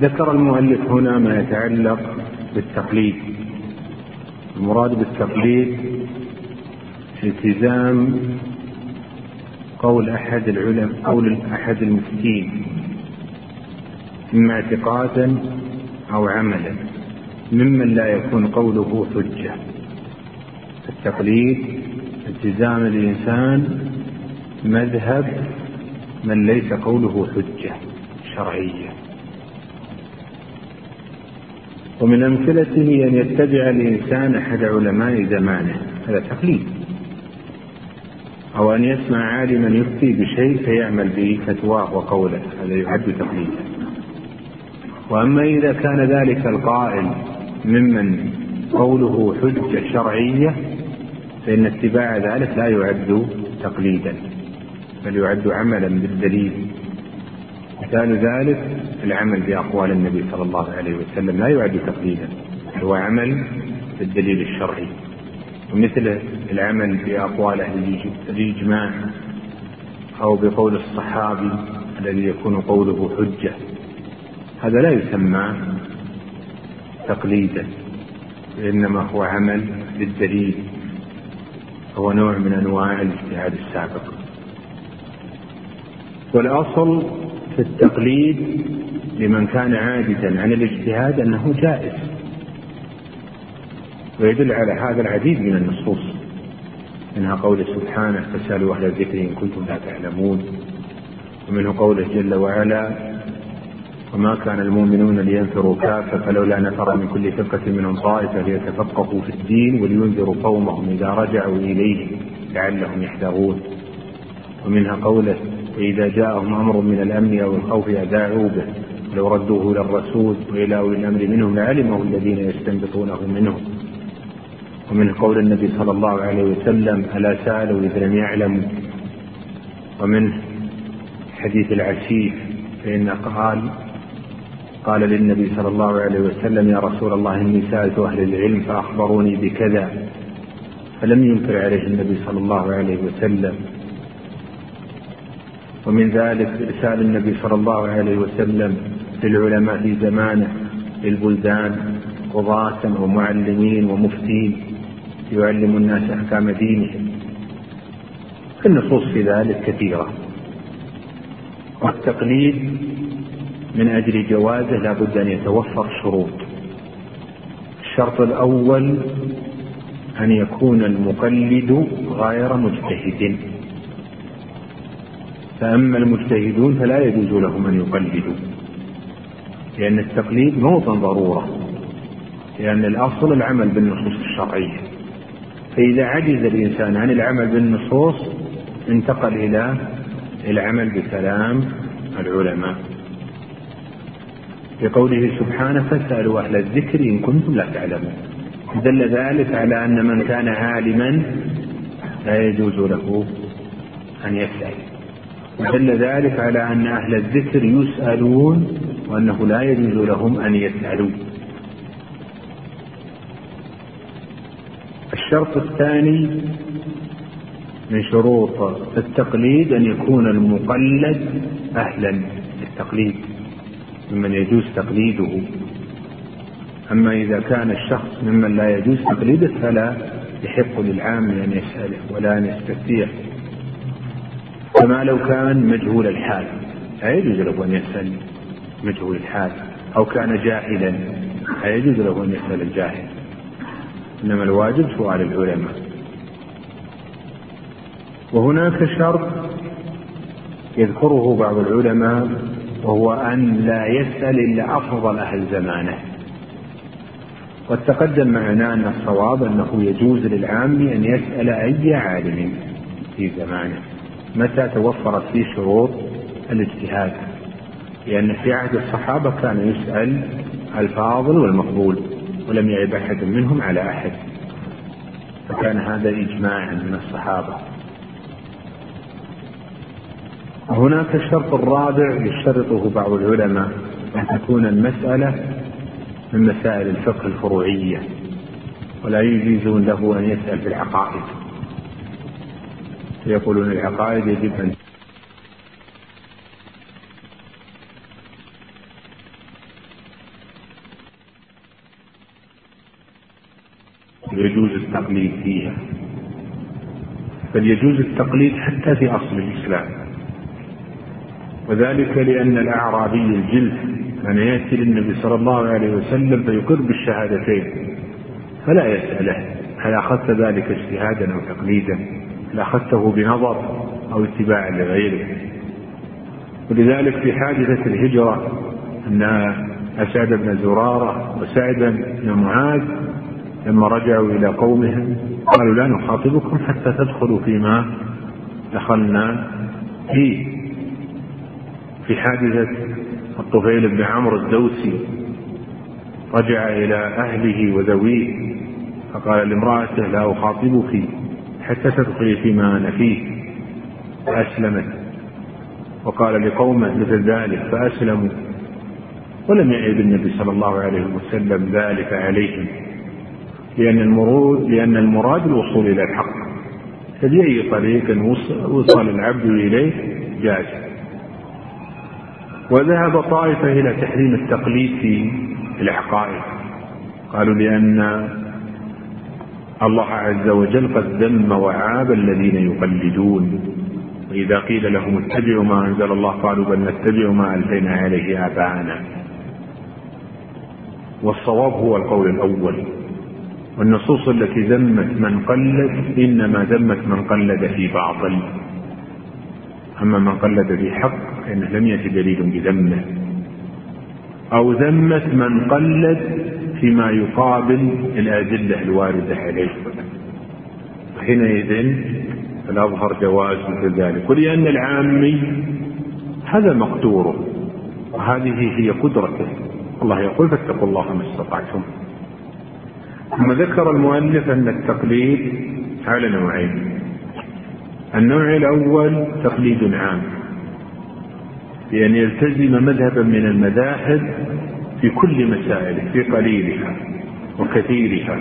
ذكر المؤلف هنا ما يتعلق بالتقليد. المراد بالتقليد التزام قول أحد العلماء قول أحد المفتين إما اعتقادا أو عملا ممن لا يكون قوله حجة. التقليد التزام الإنسان مذهب من ليس قوله حجة شرعية. ومن أمثلته أن يتبع الإنسان أحد علماء زمانه. هذا تقليد. أو أن يسمع عالما يفتي بشيء فيعمل بفتواه وقوله هذا يعد تقليدا وأما إذا كان ذلك القائل ممن قوله حجة شرعية فإن اتباع ذلك لا يعد تقليدا بل يعد عملا بالدليل. مثال ذلك العمل بأقوال النبي صلى الله عليه وسلم لا يعد تقليدا هو عمل بالدليل الشرعي. ومثل العمل بأقوال أهل الإجماع أو بقول الصحابي الذي يكون قوله حجة. هذا لا يسمى تقليدا وإنما هو عمل بالدليل. هو نوع من أنواع الاجتهاد السابق. والأصل في التقليد لمن كان عاجزا عن الاجتهاد أنه جائز. ويدل على هذا العديد من النصوص منها قوله سبحانه فاسألوا أهل الذكر إن كنتم لا تعلمون. ومنه قوله جل وعلا وما كان المؤمنون لينفروا كافة فلولا نفر من كل فرقة منهم طائفة ليتفقهوا في الدين ولينذروا قومهم إذا رجعوا إليه لعلهم يحذرون. ومنها قوله وإذا جاءهم أمر من الأمن أو الخوف أذاعوا به لو ردوه إلى الرسول وإلى أولي الأمر منهم لعلمه الذين يستنبطونه منهم. ومن قول النبي صلى الله عليه وسلم ألا سألوا إذ لم يعلموا ومن حديث العسيف فإن قال قال للنبي صلى الله عليه وسلم يا رسول الله إني سألت أهل العلم فأخبروني بكذا. فلم ينكر عليه النبي صلى الله عليه وسلم. ومن ذلك إرسال النبي صلى الله عليه وسلم للعلماء في زمانه للبلدان قضاة ومعلمين ومفتين. يعلم الناس أحكام دينهم. النصوص في ذلك كثيرة. والتقليد من أجل جوازه لا بد أن يتوفر شروط. الشرط الأول أن يكون المقلد غير مجتهد. فأما المجتهدون فلا يجوز لهم أن يقلدوا لأن التقليد موطن ضرورة لأن الأصل العمل بالنصوص الشرعية. فإذا عجز الإنسان عن العمل بالنصوص انتقل إلى العمل بكلام العلماء. لقوله سبحانه فاسألوا أهل الذكر إن كنتم لا تعلمون. دل ذلك على أن من كان عالما لا يجوز له أن يسأل. ودل ذلك على أن أهل الذكر يسألون وأنه لا يجوز لهم أن يسألوا. الشرط الثاني من شروط التقليد أن يكون المقلد أهلا للتقليد ممن يجوز تقليده. أما إذا كان الشخص ممن لا يجوز تقليده فلا يحق للعام أن يسأله ولا أن يستفتيه. كما لو كان مجهول الحال لا يجوز له أن يسأل مجهول الحال أو كان جاهلا لا يجوز له أن يسأل الجاهل. إنما الواجب سؤال العلماء. وهناك شرط يذكره بعض العلماء وهو أن لا يسأل إلا أفضل أهل زمانه. قد تقدم معنا أن الصواب أنه يجوز للعام أن يسأل أي عالم في زمانه. متى توفرت فيه شروط الاجتهاد؟ لأن في عهد الصحابة كان يسأل الفاضل والمقبول. ولم يعب أحد منهم على أحد. فكان هذا إجماعا من الصحابة. هناك الشرط الرابع يشترطه بعض العلماء أن تكون المسألة من مسائل الفقه الفروعية ولا يجيزون له أن يسأل في العقائد. يقولون العقائد يجب أن يجوز التقليد فيها. بل يجوز التقليد حتى في أصل الإسلام. وذلك لأن الأعرابي الجلف كان يأتي للنبي صلى الله عليه وسلم فيقر بالشهادتين فلا يسأله هل أخذت ذلك اجتهادا أو تقليدا هل أخذته بنظر أو اتباعا لغيره. ولذلك في حادثة الهجرة أن أسعد بن زرارة وسعد بن معاذ لما رجعوا إلى قومهم قالوا لا نخاطبكم حتى تدخلوا فيما دخلنا فيه. في حادثة الطفيل بن عمرو الدوسي رجع إلى أهله وذويه فقال لامرأته لا أخاطبك حتى تدخلي فيما أنا فيه. فأسلمت وقال لقومه مثل ذلك فأسلموا. ولم يعد النبي صلى الله عليه وسلم ذلك عليهم. لأن المرود لأن المراد الوصول إلى الحق. فبأي طريق وصل العبد إليه؟ جاز وذهب طائفة إلى تحريم التقليد في العقائد قالوا لأن الله عز وجل قد ذم وعاب الذين يقلدون. وإذا قيل لهم اتبعوا ما أنزل الله قالوا بل نتبع ما ألفينا عليه آباءنا. والصواب هو القول الأول. والنصوص التي ذمت من قلد إنما ذمت من قلد في باطل أما من قلد في حق فإنه لم يأتي دليل بذمه. أو ذمة من قلد فيما يقابل الأدلة الواردة عليه. حينئذ الأظهر جواز مثل ذلك. ولأن العامي هذا مقدوره وهذه هي قدرته. الله يقول فاتقوا الله ما استطعتم. ثم ذكر المؤلف أن التقليد على نوعين. النوع الأول تقليد عام. بأن يلتزم مذهبا من المذاهب في كل مسائله في قليلها وكثيرها.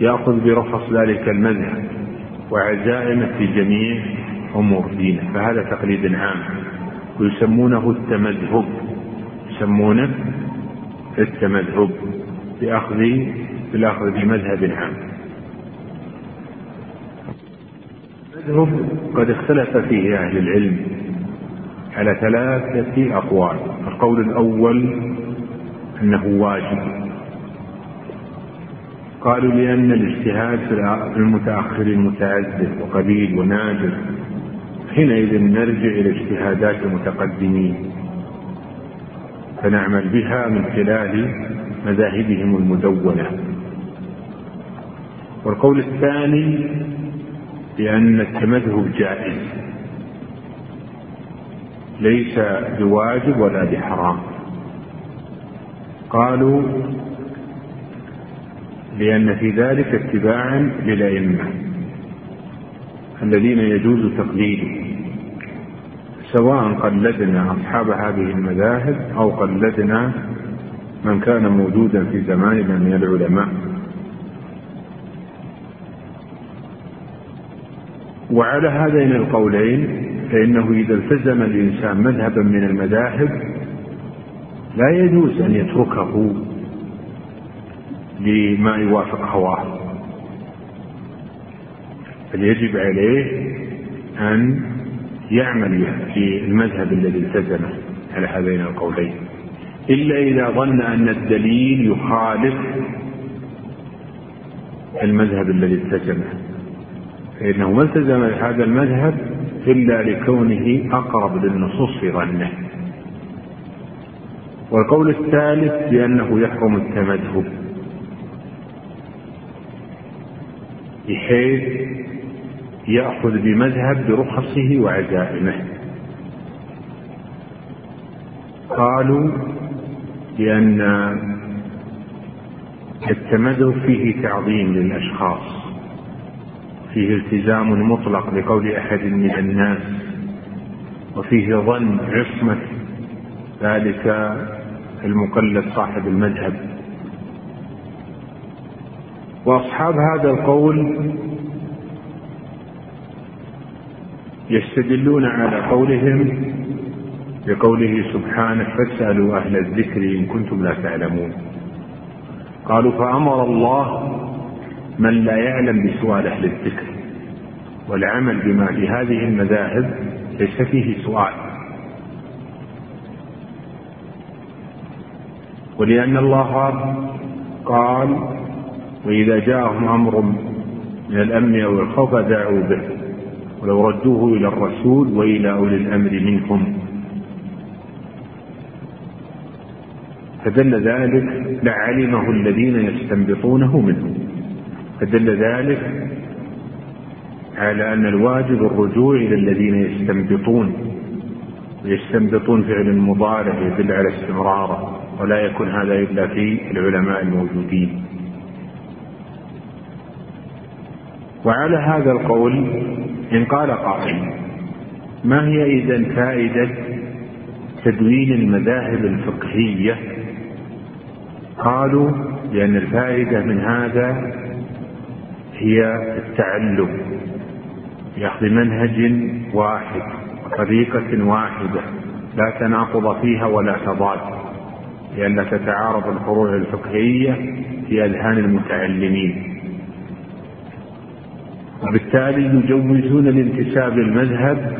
يأخذ برخص ذلك المذهب وعزائمه في جميع أمور دينه. فهذا تقليد عام. ويسمونه التمذهب. يسمونه التمذهب بأخذ بالأخذ بمذهب عام. المذهب قد اختلف فيه أهل العلم على ثلاثة أقوال. القول الأول أنه واجب. قالوا لأن الاجتهاد في المتأخرين متعذر وقليل ونادر. حينئذ نرجع إلى اجتهادات المتقدمين. فنعمل بها من خلال مذاهبهم المدونة. والقول الثاني بأن التمذهب جائز. ليس بواجب ولا بحرام. قالوا لأن في ذلك اتباعا للأئمة الذين يجوز تقليدهم سواء قلدنا أصحاب هذه المذاهب أو قلدنا من كان موجودا في زماننا من العلماء. وعلى هذين القولين فإنه إذا التزم الإنسان مذهبا من المذاهب لا يجوز أن يتركه لما يوافق هواه بل يجب عليه أن يعمل في المذهب الذي التزمه على هذين القولين. إلا إذا ظن أن الدليل يخالف المذهب الذي التزمه. فإنه ما التزم هذا المذهب إلا لكونه أقرب للنصوص في ظنه. والقول الثالث بأنه يحرم التمذهب. بحيث يأخذ بمذهب برخصه وعزائمه. قالوا بأن التمذهب فيه تعظيم للأشخاص. فيه التزام مطلق بقول أحد من الناس وفيه ظن عصمة ذلك المقلد صاحب المذهب. وأصحاب هذا القول يستدلون على قولهم بقوله سبحانه فاسألوا أهل الذكر إن كنتم لا تعلمون قالوا فأمر الله من لا يعلم بسؤال أهل الذكر والعمل بما في هذه المذاهب ليس فيه سؤال. ولأن الله قال وإذا جاءهم أمر من الأمن أو الخوف دعوا به ولو ردوه إلى الرسول وإلى أولي الأمر منهم. فدل ذلك لعلمه الذين يستنبطونه منهم. فدل ذلك على أن الواجب الرجوع إلى الذين يستنبطون ويستنبطون فعل مضارع يدل على استمراره ولا يكون هذا إلا في العلماء الموجودين. وعلى هذا القول إن قال قائل ما هي إذا فائدة تدوين المذاهب الفقهية؟ قالوا لأن الفائدة من هذا هي التعلم. بأخذ منهج واحد وطريقة واحدة لا تناقض فيها ولا تضاد لأن تتعارض الفروع الفقهية في أذهان المتعلمين. وبالتالي يجوزون الانتساب للمذهب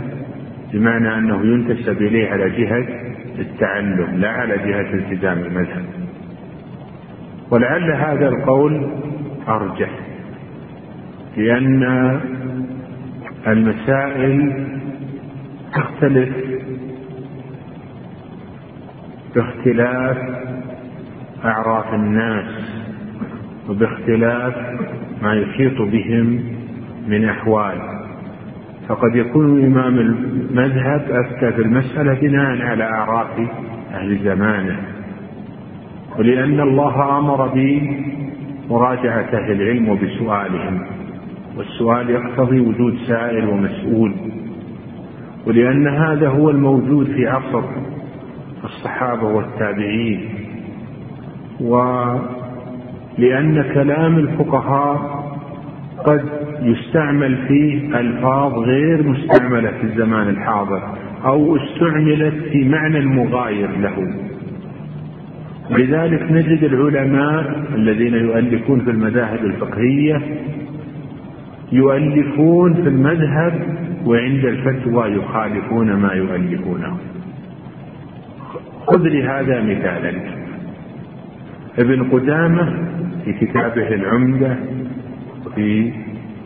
بمعنى أنه ينتسب إليه على جهة التعلم لا على جهة التزام المذهب. ولعل هذا القول أرجح لأن المسائل تختلف باختلاف أعراف الناس وباختلاف ما يحيط بهم من أحوال. فقد يكون إمام المذهب أفتى في المسألة بناء على أعراف أهل زمانه. ولأن الله أمر بمراجعة أهل العلم وبسؤالهم. والسؤال يقتضي وجود سائل ومسؤول ولأن هذا هو الموجود في عصر الصحابة والتابعين ولأن كلام الفقهاء قد يستعمل فيه ألفاظ غير مستعملة في الزمان الحاضر أو استعملت في معنى مغاير له. لذلك نجد العلماء الذين يؤلفون في المذاهب الفقهية يؤلفون في المذهب وعند الفتوى يخالفون ما يؤلفونه. خذ لهذا مثالا. ابن قدامة في كتابه العمدة وفي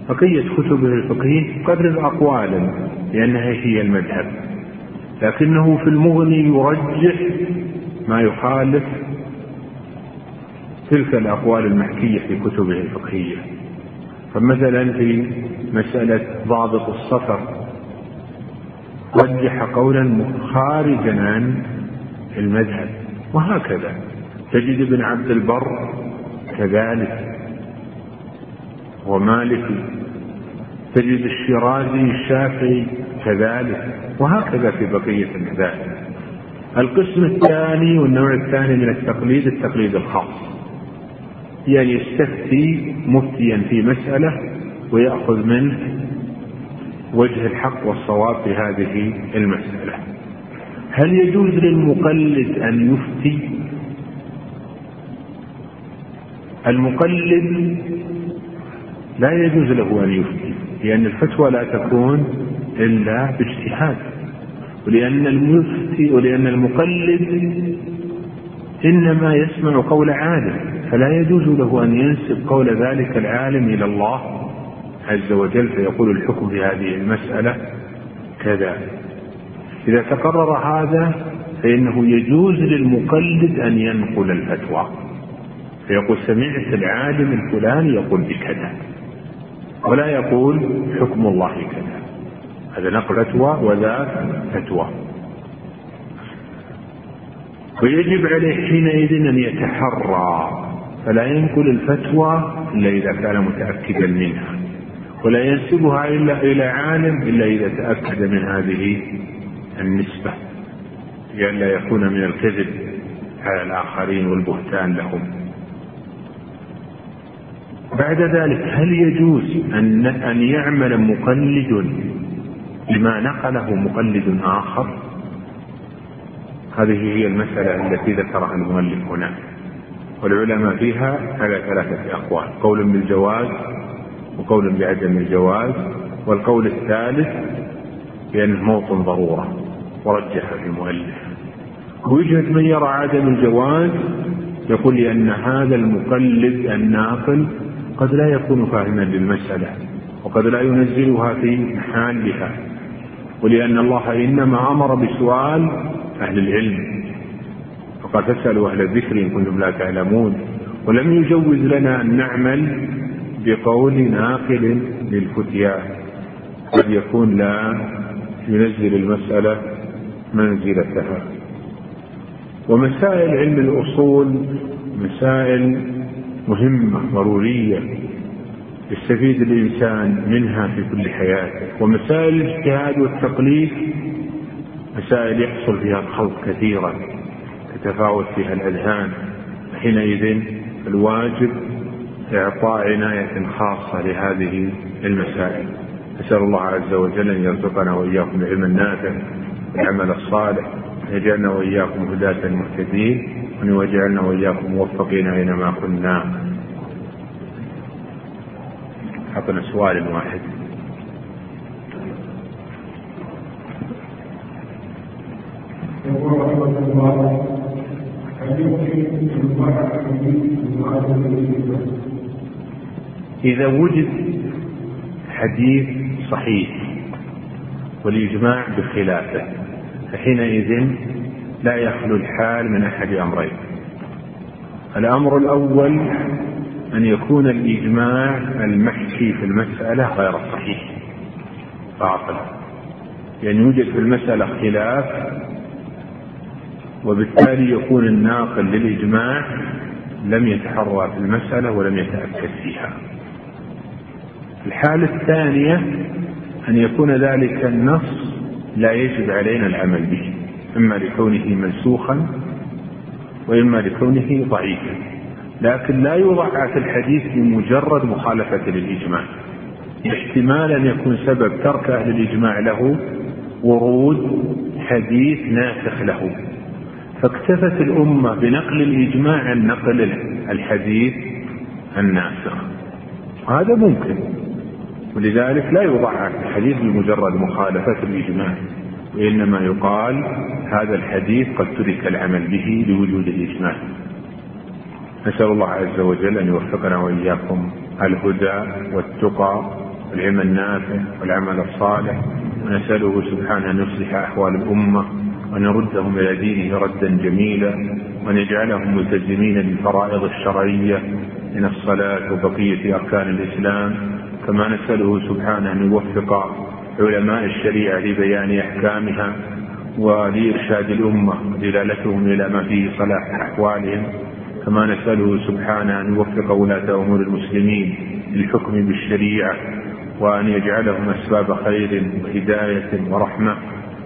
بقية كتبه الفقهية قرر أقوالا لأنها هي المذهب. لكنه في المغني يرجح ما يخالف تلك الأقوال المحكية في كتبه الفقهية. فمثلا في مسألة ضابط السفر رجح قولا خارجا عن المذهب وهكذا. تجد ابن عبد البر كذلك ومالكي تجد الشيرازي الشافعي كذلك وهكذا في بقية المذاهب. القسم الثاني والنوع الثاني من التقليد التقليد الخاص. يعني يستفتي مفتيا في مسألة ويأخذ منه وجه الحق والصواب في هذه المسألة. هل يجوز للمقلد أن يفتي؟ المقلد لا يجوز له أن يفتي لأن الفتوى لا تكون إلا باجتهاد. ولأن المفتي ولأن المقلد إنما يسمع قول عالم. فلا يجوز له أن ينسب قول ذلك العالم إلى الله عز وجل فيقول الحكم في هذه المسألة كذا. إذا تقرر هذا فإنه يجوز للمقلد أن ينقل الفتوى. فيقول سمعت العالم الفلاني يقول بكذا. ولا يقول حكم الله كذا. هذا نقل فتوى وذاك فتوى. ويجب عليه حينئذ أن يتحرى. فلا ينقل الفتوى إلا إذا كان متأكدا منها. ولا ينسبها إلا إلى عالم إلا إذا تأكد من هذه النسبة لئلا يكون من الكذب على الآخرين والبهتان لهم. بعد ذلك هل يجوز أن أن يعمل مقلد بما نقله مقلد آخر؟ هذه هي المسألة التي ذكرها المؤلف هنا. والعلماء فيها على ثلاثة أقوال قول بالجواز وقول بعدم الجواز والقول الثالث بأنه موطن ضرورة ورجح المؤلف. ويجهد من يرى عدم الجواز يقول لأن هذا المقلد الناقل قد لا يكون فاهما للمسألة وقد لا ينزلها في محلها ولأن الله إنما أمر بسؤال أهل العلم. فقد تسألوا أهل الذكر إن كنتم لا تعلمون. ولم يجوز لنا أن نعمل بقول ناقل للفتيا. قد يكون لا ينزل المسألة منزلتها. ومسائل علم الأصول مسائل مهمة ضرورية يستفيد الإنسان منها في كل حياته. ومسائل الاجتهاد والتقليد مسائل يحصل فيها الخلط كثيرا. تتفاوت فيها الأذهان. حينئذ الواجب إعطاء عناية خاصة لهذه المسائل. أسأل الله عز وجل أن يرزقنا وإياكم العلم النافع والعمل الصالح يجعلنا وإياكم هداة مهتدين وأن يجعلنا وإياكم موفقين أينما كنا. حطنا سؤال واحد. يقول رحمه الله إذا وجد حديث صحيح والإجماع بخلافه فحينئذ لا يخلو الحال من أحد أمرين. الأمر الأول أن يكون الإجماع المحكي في المسألة غير صحيح. باطل لأن يعني يوجد في المسألة خلاف وبالتالي يكون الناقل للإجماع لم يتحرى في المسألة ولم يتأكد فيها. الحالة الثانية أن يكون ذلك النص لا يجب علينا العمل به إما لكونه منسوخا وإما لكونه ضعيفا لكن لا يضعف الحديث بمجرد مخالفة للإجماع. احتمال أن يكون سبب ترك أهل الإجماع له ورود حديث ناسخ له. فاكتفت الأمة بنقل الإجماع عن نقل الحديث الناسخ هذا ممكن. ولذلك لا يضعف الحديث بمجرد مخالفة الإجماع وإنما يقال هذا الحديث قد ترك العمل به لوجود الإجماع. نسأل الله عز وجل أن يوفقنا وإياكم الهدى والتقى والعلم النافع والعمل الصالح. ونسأله سبحانه أن يصلح أحوال الأمة. وأن يردهم إلى دينه ردا جميلا وأن يجعلهم ملتزمين بالفرائض الشرعية من الصلاة وبقية أركان الإسلام. كما نسأله سبحانه أن يوفق علماء الشريعة لبيان أحكامها ولإرشاد الأمة ودلالتهم إلى ما فيه صلاح أحوالهم. كما نسأله سبحانه أن يوفق ولاة أمور المسلمين للحكم بالشريعة وأن يجعلهم أسباب خير وهداية ورحمة.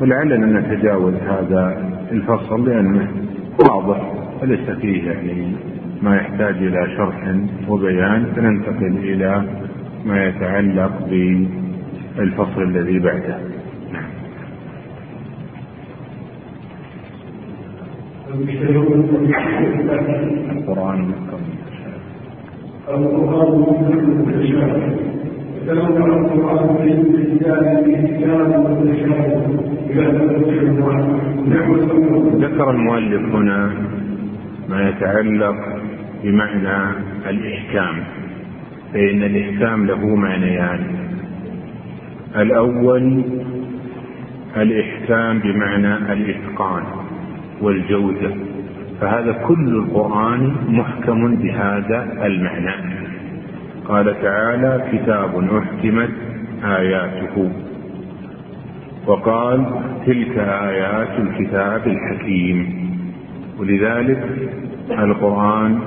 ولعلنا نتجاوز هذا الفصل لأنه واضح وليس فيه يعني ما يحتاج إلى شرح وبيان. فننتقل إلى ما يتعلق بالفصل الذي بعده. القرآن القرآن تنوع القرآن الكتاب ذكر المؤلف هنا ما يتعلق بمعنى الإحكام فإن الإحكام له معنيان. الأول الإحكام بمعنى الإتقان والجودة فهذا كل القرآن محكم بهذا المعنى. قال تعالى كتاب أحكمت آياته. وقال تلك آيات الكتاب الحكيم. ولذلك القرآن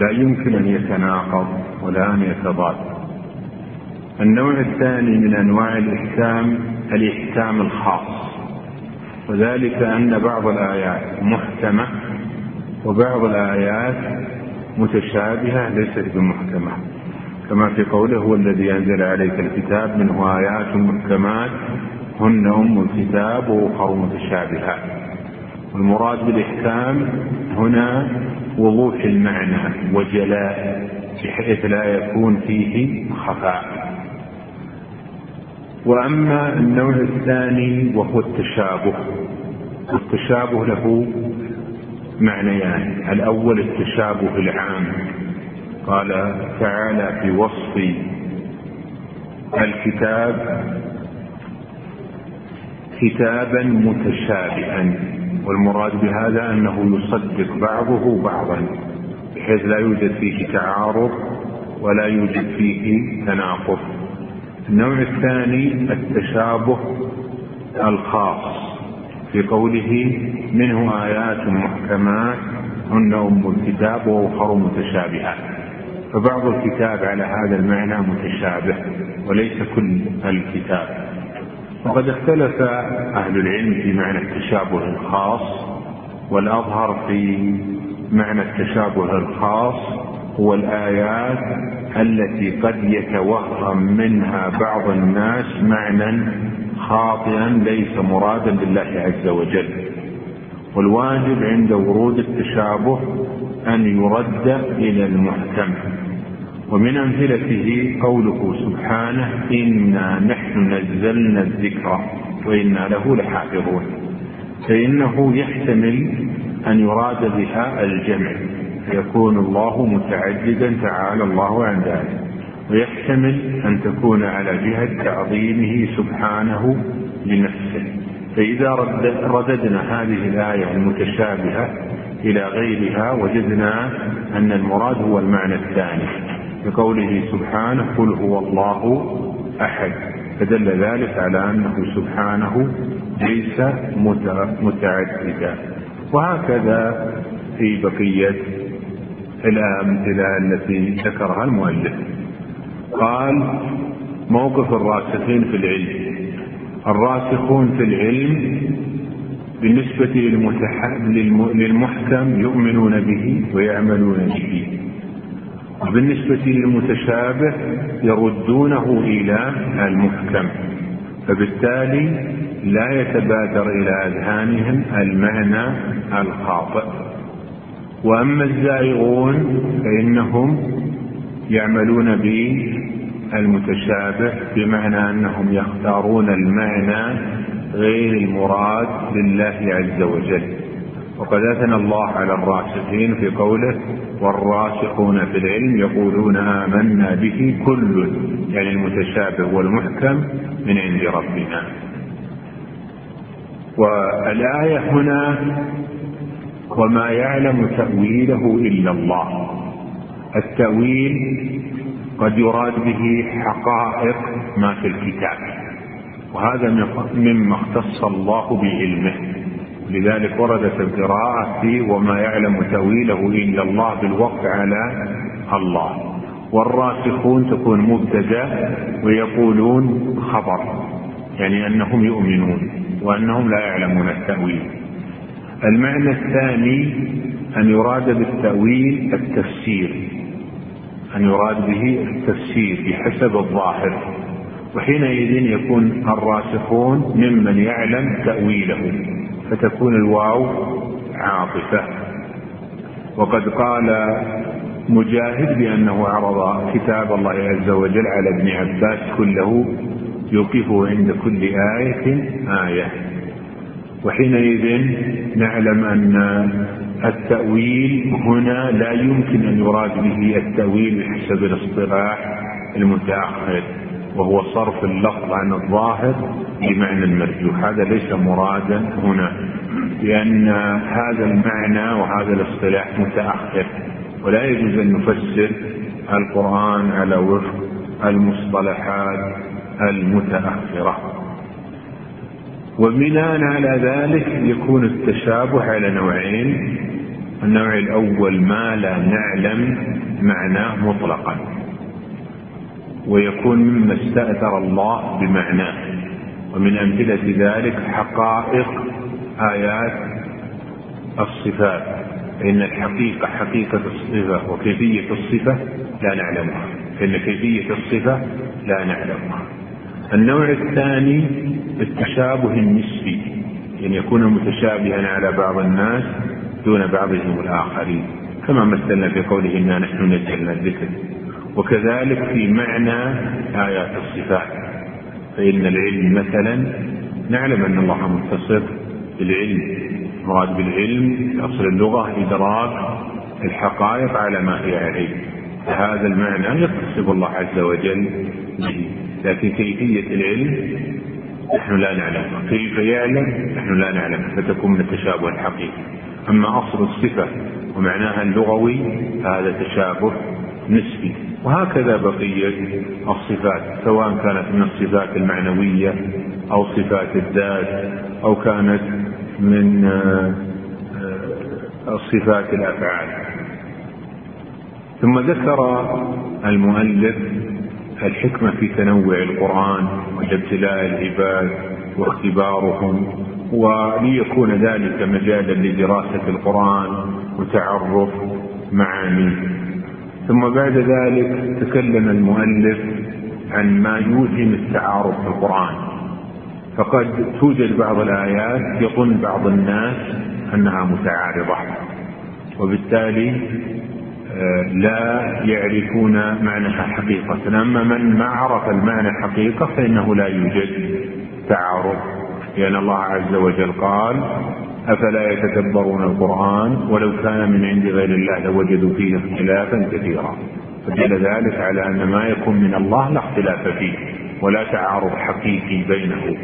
لا يمكن أن يتناقض ولا أن يتضاد. النوع الثاني من أنواع الإحكام الإحكام الخاص. وذلك أن بعض الآيات محكمة وبعض الآيات متشابهة ليست بمحكمة. كما في قوله هو الذي أنزل عليك الكتاب منه آيات محكمات هن أم الكتاب وأخر متشابهات والمراد بالإحكام هنا وضوح المعنى وجلاء بحيث لا يكون فيه خفاء. وأما النوع الثاني وهو التشابه. التشابه له معنيان. الأول التشابه العام. قال تعالى في وصف الكتاب كتابا متشابها والمراد بهذا أنه يصدق بعضه بعضا بحيث لا يوجد فيه تعارض ولا يوجد فيه تناقض. النوع الثاني التشابه الخاص في قوله منه آيات محكمات هن أم الكتاب وأخر متشابهات. فبعض الكتاب على هذا المعنى متشابه وليس كل الكتاب. وقد اختلف أهل العلم في معنى التشابه الخاص والأظهر في معنى التشابه الخاص هو الآيات التي قد يتوهم منها بعض الناس معنى خاطئا ليس مرادا لله عز وجل. والواجب عند ورود التشابه أن يرد إلى المحكم ومن أمثلته قوله سبحانه إنا نحن نزلنا الذكر وإنا له لحافظون. فإنه يحتمل أن يراد بها الجمع فيكون الله متعددا تعالى الله عن ذلك ويحتمل أن تكون على جهة تعظيمه سبحانه لنفسه. فإذا رددنا هذه الآية المتشابهة إلى غيرها وجدنا أن المراد هو المعنى الثاني. بقوله سبحانه قل هو الله أحد. فدل ذلك على أنه سبحانه ليس متعددا. وهكذا في بقية الأمثلة التي ذكرها المؤلف. قال موقف الراسخين في العلم. الراسخون في العلم بالنسبة للمحكم يؤمنون به ويعملون به. وبالنسبة للمتشابه يردونه إلى المحكم فبالتالي لا يتبادر إلى أذهانهم المعنى الخاطئ. وأما الزائغون فإنهم يعملون بالمتشابه بمعنى أنهم يختارون المعنى غير المراد لله عز وجل. وقد أثنى الله على الراسخين في قوله والراسخون في العلم يقولون آمنا به كل يعني المتشابه والمحكم من عند ربنا. والآية هنا وما يعلم تأويله إلا الله. التأويل قد يراد به حقائق ما في الكتاب وهذا مما اختص الله بعلمه. لذلك وردت القراءة في وما يعلم تأويله إلا الله بالوقف على الله. والراسخون تكون مبتدأ ويقولون خبر يعني أنهم يؤمنون وأنهم لا يعلمون التأويل. المعنى الثاني أن يراد بالتأويل التفسير أن يراد به التفسير بحسب الظاهر. وحينئذ يكون الراسخون ممن يعلم تأويله. فتكون الواو عاطفة. وقد قال مجاهد بأنه عرض كتاب الله عز وجل على ابن عباس كله يوقفه عند كل آية آية. وحينئذ نعلم أن التأويل هنا لا يمكن أن يراد به التأويل بحسب الاصطلاح المتأخر. وهو صرف اللفظ عن الظاهر بمعنى المرجوح. هذا ليس مرادا هنا لأن هذا المعنى وهذا الاصطلاح متأخر ولا يجوز أن نفسر القرآن على وفق المصطلحات المتأخرة. وبناء على ذلك يكون التشابه على نوعين. النوع الأول ما لا نعلم معناه مطلقا. ويكون مما استأثر الله بمعناه ومن أمثلة ذلك حقائق آيات الصفات. فإن الحقيقة حقيقة الصفة وكيفية الصفة لا نعلمها. فإن كيفية الصفة لا نعلمها. النوع الثاني التشابه النسبي. يعني يكون متشابها على بعض الناس دون بعضهم الآخرين. كما مثلنا في قوله إنا نحن نزلنا الذكر وكذلك في معنى آيات الصفات. فإن العلم مثلا نعلم أن الله متصف بالعلم. المراد بالعلم في أصل اللغة إدراك الحقائق على ما هي عليه. فهذا المعنى يتصف الله عز وجل به. لكن كيفية العلم؟ نحن لا نعلم. كيف يعلم؟ نحن لا نعلم فتكون من التشابه الحقيقي. أما أصل الصفة ومعناها اللغوي فهذا تشابه نسبي. وهكذا بقية الصفات سواء كانت من الصفات المعنوية أو صفات الذات أو كانت من آه، صفات الأفعال. ثم ذكر المؤلف الحكمة في تنوع القرآن وابتلاء العباد واختبارهم وليكون ذلك مجالا لدراسة القرآن وتعرف معانيه. ثم بعد ذلك تكلم المؤلف عن ما يوهم التعارف في القرآن. فقد توجد بعض الآيات يظن بعض الناس أنها متعارضة. وبالتالي آه، لا يعرفون معناها حقيقة. أما من ما عرف المعنى حقيقة فإنه لا يوجد تعارض. لأن الله عز وجل قال أفلا يتدبرون القرآن ولو كان من عند غير الله لوجدوا فيه اختلافا كثيرا. فدل ذلك على أن ما يكون من الله لا اختلاف فيه ولا تعارض حقيقي بينه.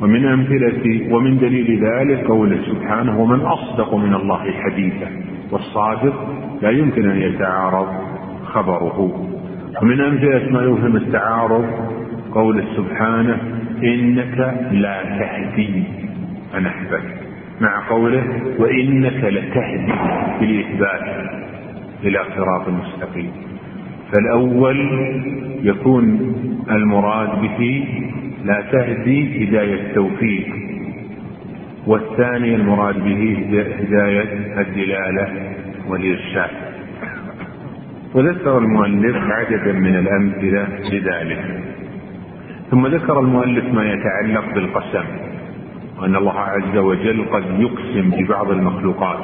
ومن أمثلة ومن دليل ذلك قوله سبحانه ومن أصدق من الله حديثا والصادق لا يمكن أن يتعارض خبره ومن أمثلة ما يوهم التعارض قوله سبحانه إنك لا تهدي من أحببت مع قوله وإنك لتهدي بالإثبات إلى صراط مستقيم. فالأول يكون المراد به لا تهدي هداية التوفيق والثاني المراد به هداية الدلالة والإرشاد. وذكر المؤلف عددا من الأمثلة لذلك. ثم ذكر المؤلف ما يتعلق بالقسم. وأن الله عز وجل قد يقسم ببعض المخلوقات.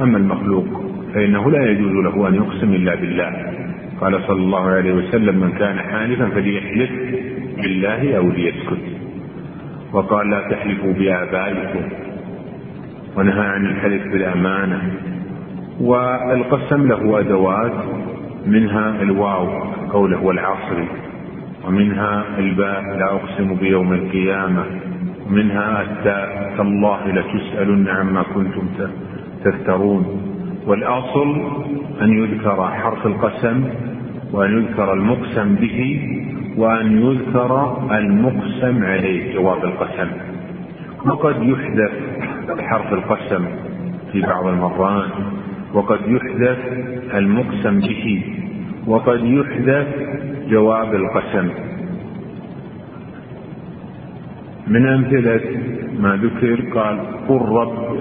أما المخلوق فإنه لا يجوز له أن يقسم إلا بالله. قال صلى الله عليه وسلم من كان حالفا فليحلف بالله أو ليسكت. وقال لا تحلفوا بآبائكم. ونهى عن الحلف بالأمانة. والقسم له أدوات. منها الواو قوله والعصر. ومنها الباء لا أقسم بيوم القيامة. منها التاء تالله لتسألن عما كنتم تفترون. والأصل أن يذكر حرف القسم وأن يذكر المقسم به وأن يذكر المقسم عليه جواب القسم. وقد يحدث حرف القسم في بعض المرات وقد يحدث المقسم به وقد يحدث جواب القسم. من أمثلة ما ذكر قال قل رب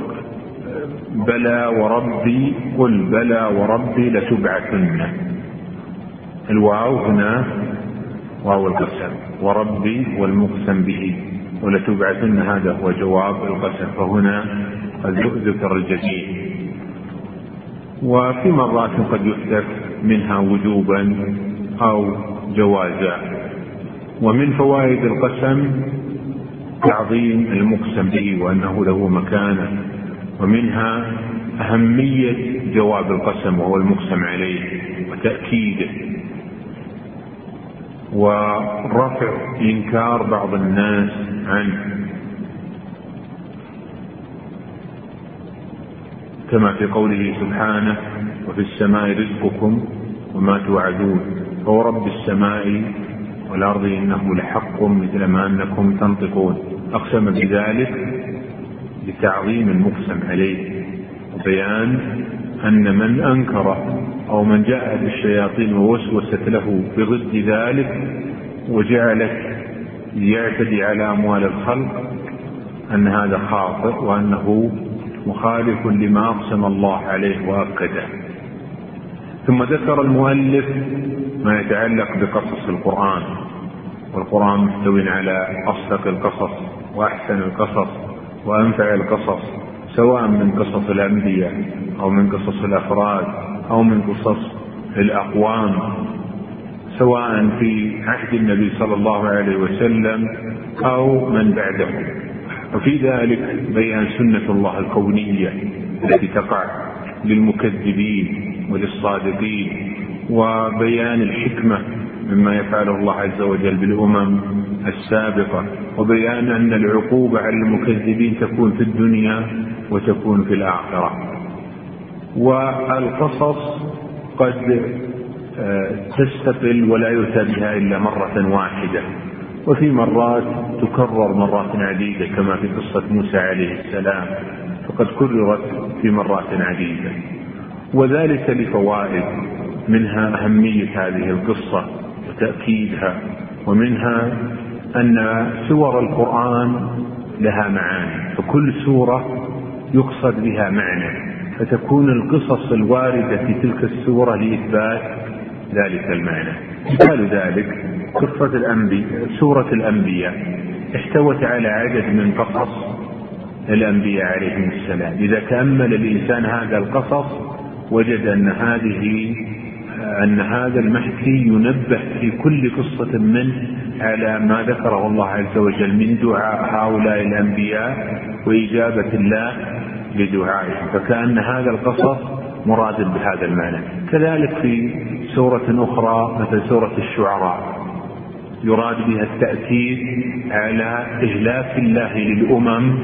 بلى وربي قل بلى وربي لتبعثن. الواو هنا واو القسم وربي والمقسم به ولتبعثن هذا هو جواب القسم. فهنا قد ذكر الجديد وفي مرات قد يحدث منها وجوبا أو جوازا. ومن فوائد القسم تعظيم المقسم به وأنه له مكانة ومنها أهمية جواب القسم وهو المقسم عليه وتأكيده. ورفع إنكار بعض الناس عنه. كما في قوله سبحانه وفي السماء رزقكم وما توعدون. فورب السماء والأرض إنه لحق مثل ما أنكم تنطقون. أقسم بذلك لتعظيم المقسم عليه. وبيان أن من أنكر أو من جاءت الشياطين ووسوست له بضد ذلك وجعلت يعتدي على أموال الخلق أن هذا خاطئ وأنه مخالف لما أقسم الله عليه وأكده. ثم ذكر المؤلف ما يتعلق بقصص القرآن والقرآن محتوي على أصدق القصص وأحسن القصص وأنفع القصص سواء من قصص الأنبياء أو من قصص الأفراد أو من قصص الأقوام سواء في عهد النبي صلى الله عليه وسلم أو من بعده. وفي ذلك بيان سنة الله الكونية التي تقع للمكذبين. وللصادقين وبيان الحكمة مما يفعله الله عز وجل بالأمم السابقة وبيان أن العقوبة على المكذبين تكون في الدنيا وتكون في الآخرة. والقصص قد آه، تستقل ولا يؤتى بها إلا مرة واحدة وفي مرات تكرر مرات عديدة كما في قصة موسى عليه السلام فقد كررت في مرات عديدة. وذلك لفوائد منها أهمية هذه القصة وتأكيدها ومنها أن سور القرآن لها معاني فكل سورة يقصد بها معنى فتكون القصص الواردة في تلك السورة لإثبات ذلك المعنى. مثال ذلك قصة الأنبياء سورة الأنبياء احتوت على عدد من قصص الأنبياء عليهم السلام. إذا تأمل الإنسان هذا القصص وجد أن هذه أن هذا المحكي ينبه في كل قصة منه على ما ذكره الله عز وجل من دعاء هؤلاء الأنبياء وإجابة الله لدعائهم. فكأن هذا القصص مراد بهذا المعنى. كذلك في سورة أخرى مثل سورة الشعراء يراد بها التأكيد على إهلاك الله للأمم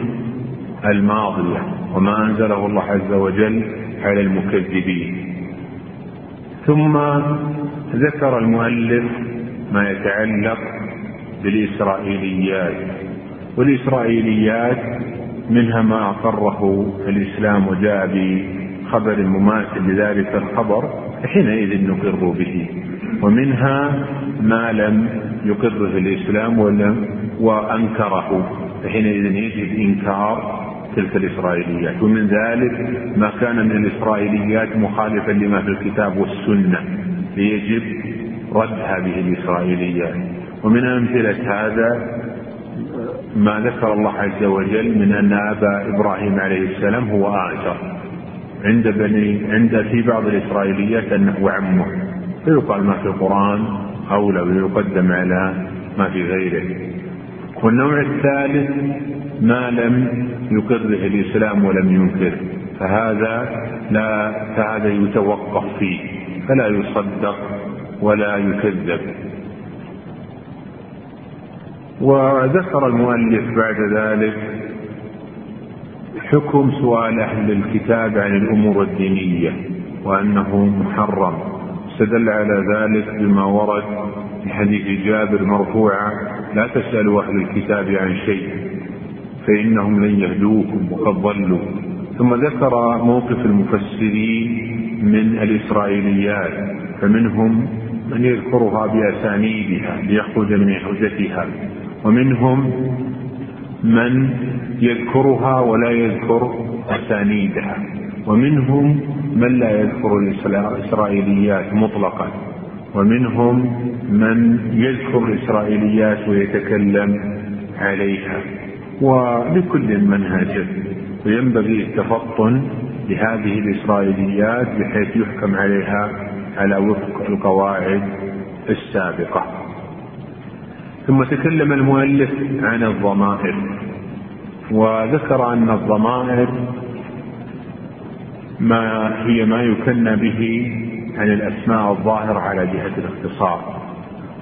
الماضية. وما أنزله الله عز وجل على المكذبين. ثم ذكر المؤلف ما يتعلق بالإسرائيليات والإسرائيليات منها ما أقره الإسلام وجاء بخبر مماثل لذلك الخبر حينئذ نقر به. ومنها ما لم يقره الإسلام ولم وأنكره فحينئذ يجب إنكار تلك الإسرائيليات. ومن ذلك ما كان من الإسرائيليات مخالفا لما في الكتاب والسنة. فيجب رد هذه الإسرائيليات ومن أمثلة هذا ما ذكر الله عز وجل من أن أبا إبراهيم عليه السلام هو آجر. عند بني عند في بعض الإسرائيليات أنه عمه. فيقال ما في القرآن أولى ويقدم على ما في غيره. والنوع الثالث ما لم يقره الإسلام ولم ينكره فهذا لا فهذا يتوقف فيه فلا يصدق ولا يكذب. وذكر المؤلف بعد ذلك حكم سؤال أهل الكتاب عن الأمور الدينية وأنه محرم. استدل على ذلك بما ورد في حديث جابر مرفوعا لا تسألوا أهل الكتاب عن شيء فإنهم لن يهدوكم وقد ضلوا. ثم ذكر موقف المفسرين من الإسرائيليات فمنهم من يذكرها بأسانيدها ليخرج من حجتها. ومنهم من يذكرها ولا يذكر أسانيدها. ومنهم من لا يذكر الإسرائيليات مطلقا. ومنهم من يذكر الإسرائيليات ويتكلم عليها. ولكل منهج. وينبغي التفطن لهذه الإسرائيليات بحيث يحكم عليها على وفق القواعد السابقة. ثم تكلم المؤلف عن الضمائر. وذكر أن الضمائر ما هي ما يكنى به عن الأسماء الظاهرة على جهة الاختصار.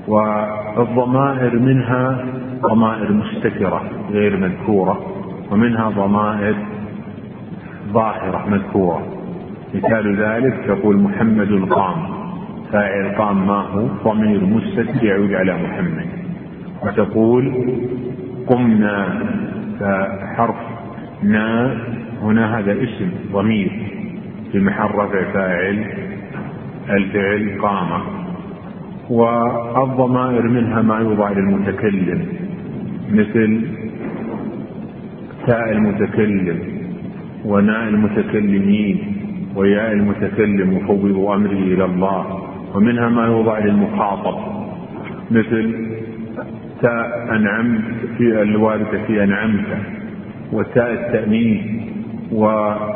والضمائر منها ضمائر مستترة غير مذكورة ومنها ضمائر ظاهرة مذكورة. مثال ذلك تقول محمد قام فاعل قام ما هو؟ ضمير مستتر يعود على محمد. وتقول قمنا فحرف نا هنا هذا اسم ضمير. في محل رفع فاعل الفعل قام. والضمائر منها ما يوضع للمتكلم مثل تاء المتكلم وناء المتكلمين وياء المتكلم وفوض امري إلى الله ومنها ما يوضع للمخاطب مثل تاء أنعمت في الواردة في أنعمت وتاء التأنيث وكذلك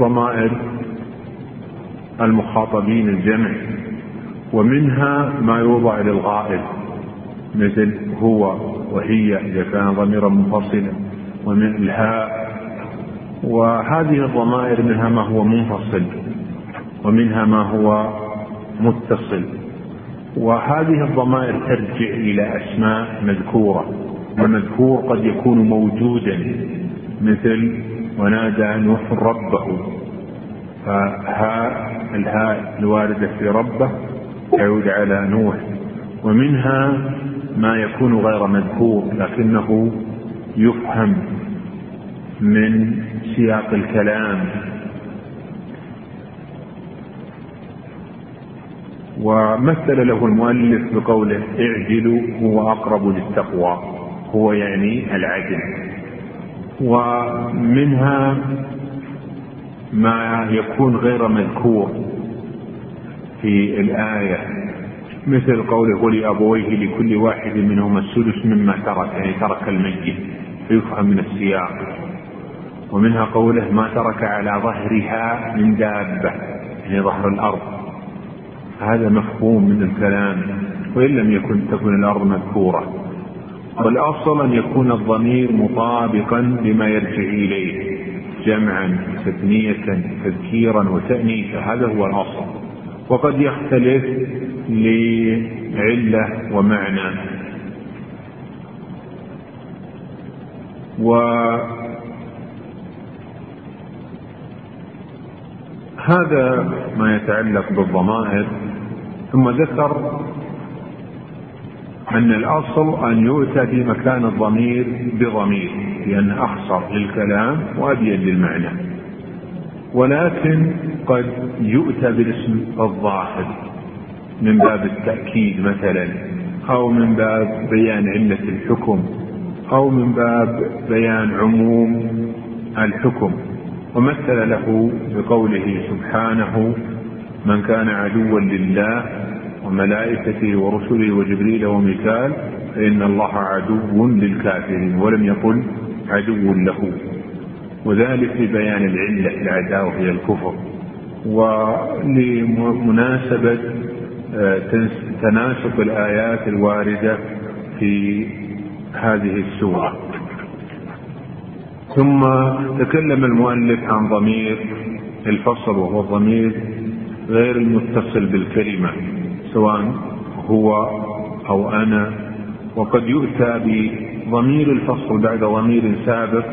ضمائر المخاطبين الجمع. ومنها ما يوضع للغائب مثل هو وهي إذا كان ضميرا منفصلا ومن الهاء. وهذه الضمائر منها ما هو منفصل ومنها ما هو متصل. وهذه الضمائر ترجع إلى أسماء مذكورة والمذكور قد يكون موجودا مثل ونادى نوح ربه. فهاء الهاء الواردة في ربه تعود على نوح ومنها ما يكون غير مذكور لكنه يفهم من سياق الكلام. ومثل له المؤلف بقوله اعجلوا هو أقرب للتقوى هو يعني العدل ومنها ما يكون غير مذكور في الآية مثل قوله ولأبويه لكل واحد منهما السدس مما ترك يعني ترك الميت فيفهم من السياق. ومنها قوله ما ترك على ظهرها من دابة يعني ظهر الأرض. هذا مفهوم من الكلام وإن لم يكن تكن الأرض مذكورة. والأصل أن يكون الضمير مطابقا لما يرجع إليه جمعا تثنية تذكيرا وتأنيثا. هذا هو الأصل. وقد يختلف لعلة ومعنى. وهذا ما يتعلق بالضمائر. ثم ذكر أن الأصل أن يؤتى في مكان الضمير بضمير لأن أخصر للكلام وأبين للمعنى. ولكن قد يؤتى بالاسم الظاهر من باب التأكيد مثلا أو من باب بيان علة الحكم أو من باب بيان عموم الحكم. ومثل له بقوله سبحانه من كان عدوا لله وملائكته ورسله وجبريل وميكال فإن الله عدو للكافرين. ولم يقل عدو له. وذلك لبيان العلة العداوة هي الكفر. ولمناسبة آه، تناسق الآيات الواردة في هذه السورة. ثم تكلم المؤلف عن ضمير الفصل وهو الضمير غير المتصل بالكلمة سواء هو أو أنا. وقد يؤتى بضمير الفصل بعد ضمير سابق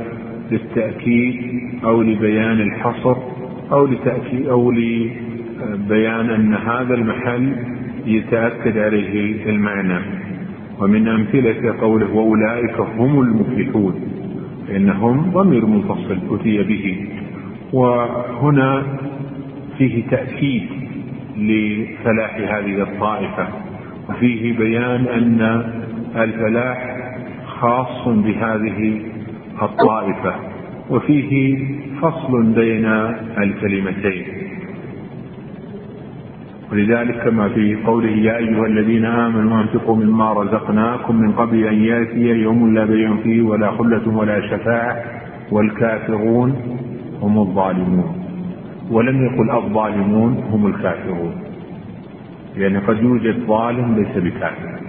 للتأكيد أو لبيان الحصر أو لتأكيد أو لبيان أن هذا المحل يتأكد عليه المعنى. ومن أمثلة قوله وأولئك هم المفلحون فإنهم ضمير منفصل أتي به. وهنا فيه تأكيد لفلاح هذه الطائفة وفيه بيان أن الفلاح خاص بهذه الطائفة. وفيه فصل بين الكلمتين. ولذلك كما في قوله يا أيها الذين آمنوا أنفقوا مما رزقناكم من قبل أن يأتي يوم لا بيع فيه ولا خلة ولا شفاعة والكافرون هم الظالمون. ولم يقل الظالمون هم الكافرون. لأن يعني قد يوجد ظالم ليس بكافر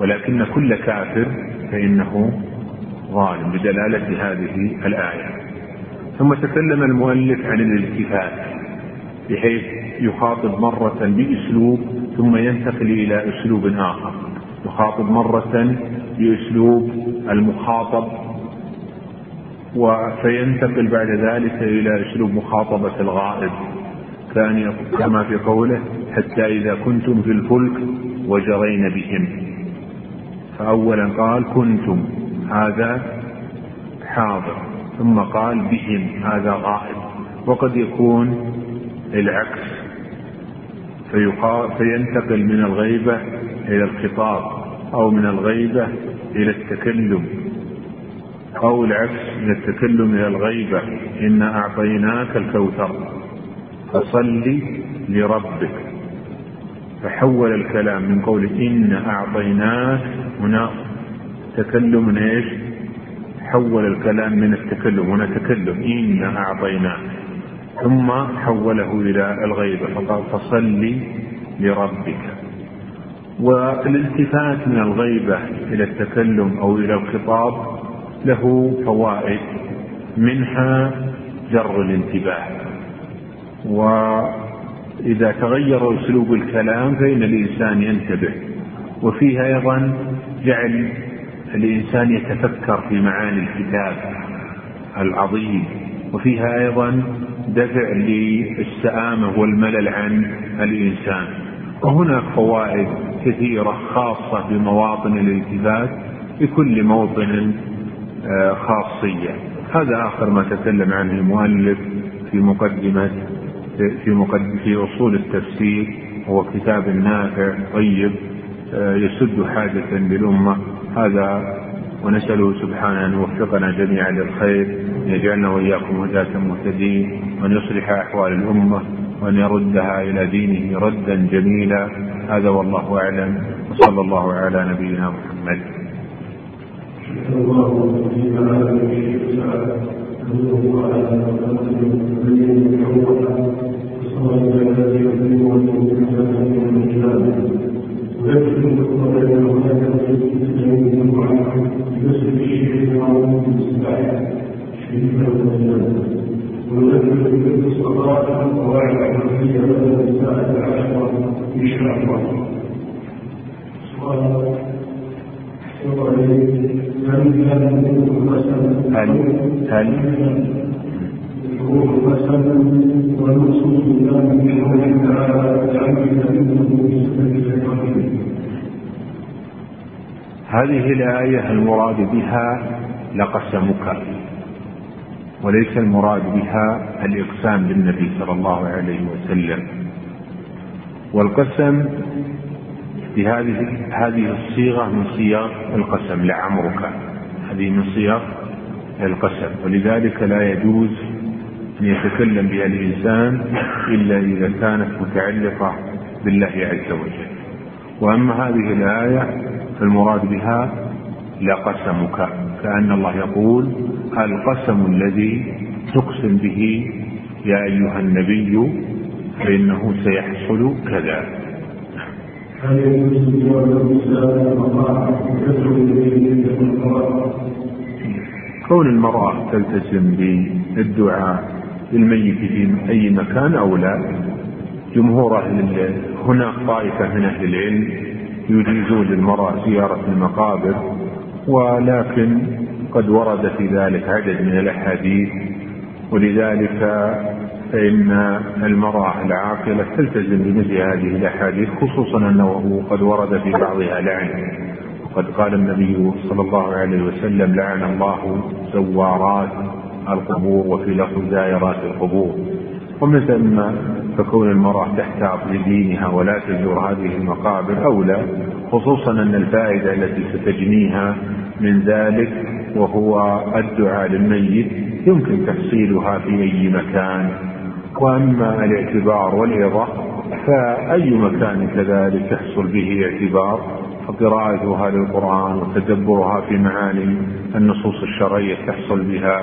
ولكن كل كافر فإنه ظالم بدلالة هذه الآية. ثم تكلم المؤلف عن الالتفات بحيث يخاطب مرة بأسلوب ثم ينتقل إلى أسلوب آخر. يخاطب مرة بأسلوب المخاطب فينتقل بعد ذلك إلى أسلوب مخاطبة الغائب. كان كما في قوله حتى إذا كنتم في الفلك وجرين بهم. فأولا قال كنتم. هذا حاضر. ثم قال بهم هذا غائب. وقد يكون العكس فينتقل من الغيبة إلى الخطاب أو من الغيبة إلى التكلم. أو العكس من التكلم إلى الغيبة. إنا أعطيناك الكوثر فصل لربك. فحول الكلام من قول إنا أعطيناك هنا تكلم إيش؟ حول الكلام من التكلم. هنا تكلم. إنا أعطيناك ثم حوله إلى الغيبة. فقال فصل لربك. والالتفات من الغيبة إلى التكلم أو إلى الخطاب له فوائد. منها جر الانتباه. وإذا تغير أسلوب الكلام فإن الإنسان ينتبه. وفيها أيضا جعل الإنسان يتفكر في معاني الكتاب العظيم. وفيها أيضا دفع للسآمة والملل عن الإنسان. وهناك فوائد كثيرة خاصة بمواطن الالتفات لكل موطن آه، خاصية. هذا آخر ما تكلم عنه المؤلف في مقدمة في مقدمة في أصول التفسير هو كتاب نافع طيب آه، يسد حاجة للأمة. هذا ونسأله سبحانه أن يوفقنا جميعا للخير يجعلنا وإياكم هداة مهتدين وأن يصلح أحوال الأمة وأن يردها إلى دينه ردا جميلا. هذا والله أعلم. وصلى الله على نبينا محمد. ونذكر في الصلاة قواعد عملية بدل الساعة العاشرة إن شاء الله. هل هل ونصوص الله من قوله تعالى هذه الآية المراد بها لقسمك. وليس المراد بها الإقسام بالنبي صلى الله عليه وسلم. والقسم بهذه هذه الصيغة من صيغ القسم لعمرك. هذه من صيغ القسم. ولذلك لا يجوز أن يتكلم بها الإنسان إلا إذا كانت متعلقة بالله عز وجل. وأما هذه الآية فالمراد بها لقسمك. كأن الله يقول القسم الذي تقسم به يا أيها النبي فإنه سيحصل كذا. كون المرأة تلتزم بالدعاء للميت في أي مكان أو لا جمهور أهل هناك طائفة من أهل العلم يجيزون للمرأة زيارة المقابر ولكن قد ورد في ذلك عدد من الأحاديث ولذلك فإن المرأة العاقلة تلتزم بمثل هذه الأحاديث خصوصا أنه قد ورد في بعضها لعن. وقد قال النبي صلى الله عليه وسلم لعن الله زوارات القبور وفي لفظ زائرات القبور. ومن ثم فكون المرأة تحتاط لدينها ولا تزور هذه المقابر أولى. خصوصا أن الفائدة التي ستجنيها من ذلك وهو الدعاء للميت يمكن تحصيلها في أي مكان. وأما الاعتبار والعظة فأي مكان كذلك يحصل به اعتبار؟ فقراءتها للقرآن وتدبرها في معاني النصوص الشرعية تحصل بها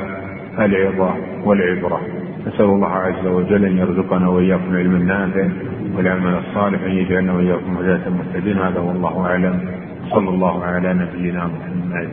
العظة والعبرة. نسأل الله عز وجل أن يرزقنا وإياكم العلم النافع والعمل الصالح أن يجعلنا وإياكم هداة مهتدين. هذا والله أعلم. صلى الله على نبينا محمد.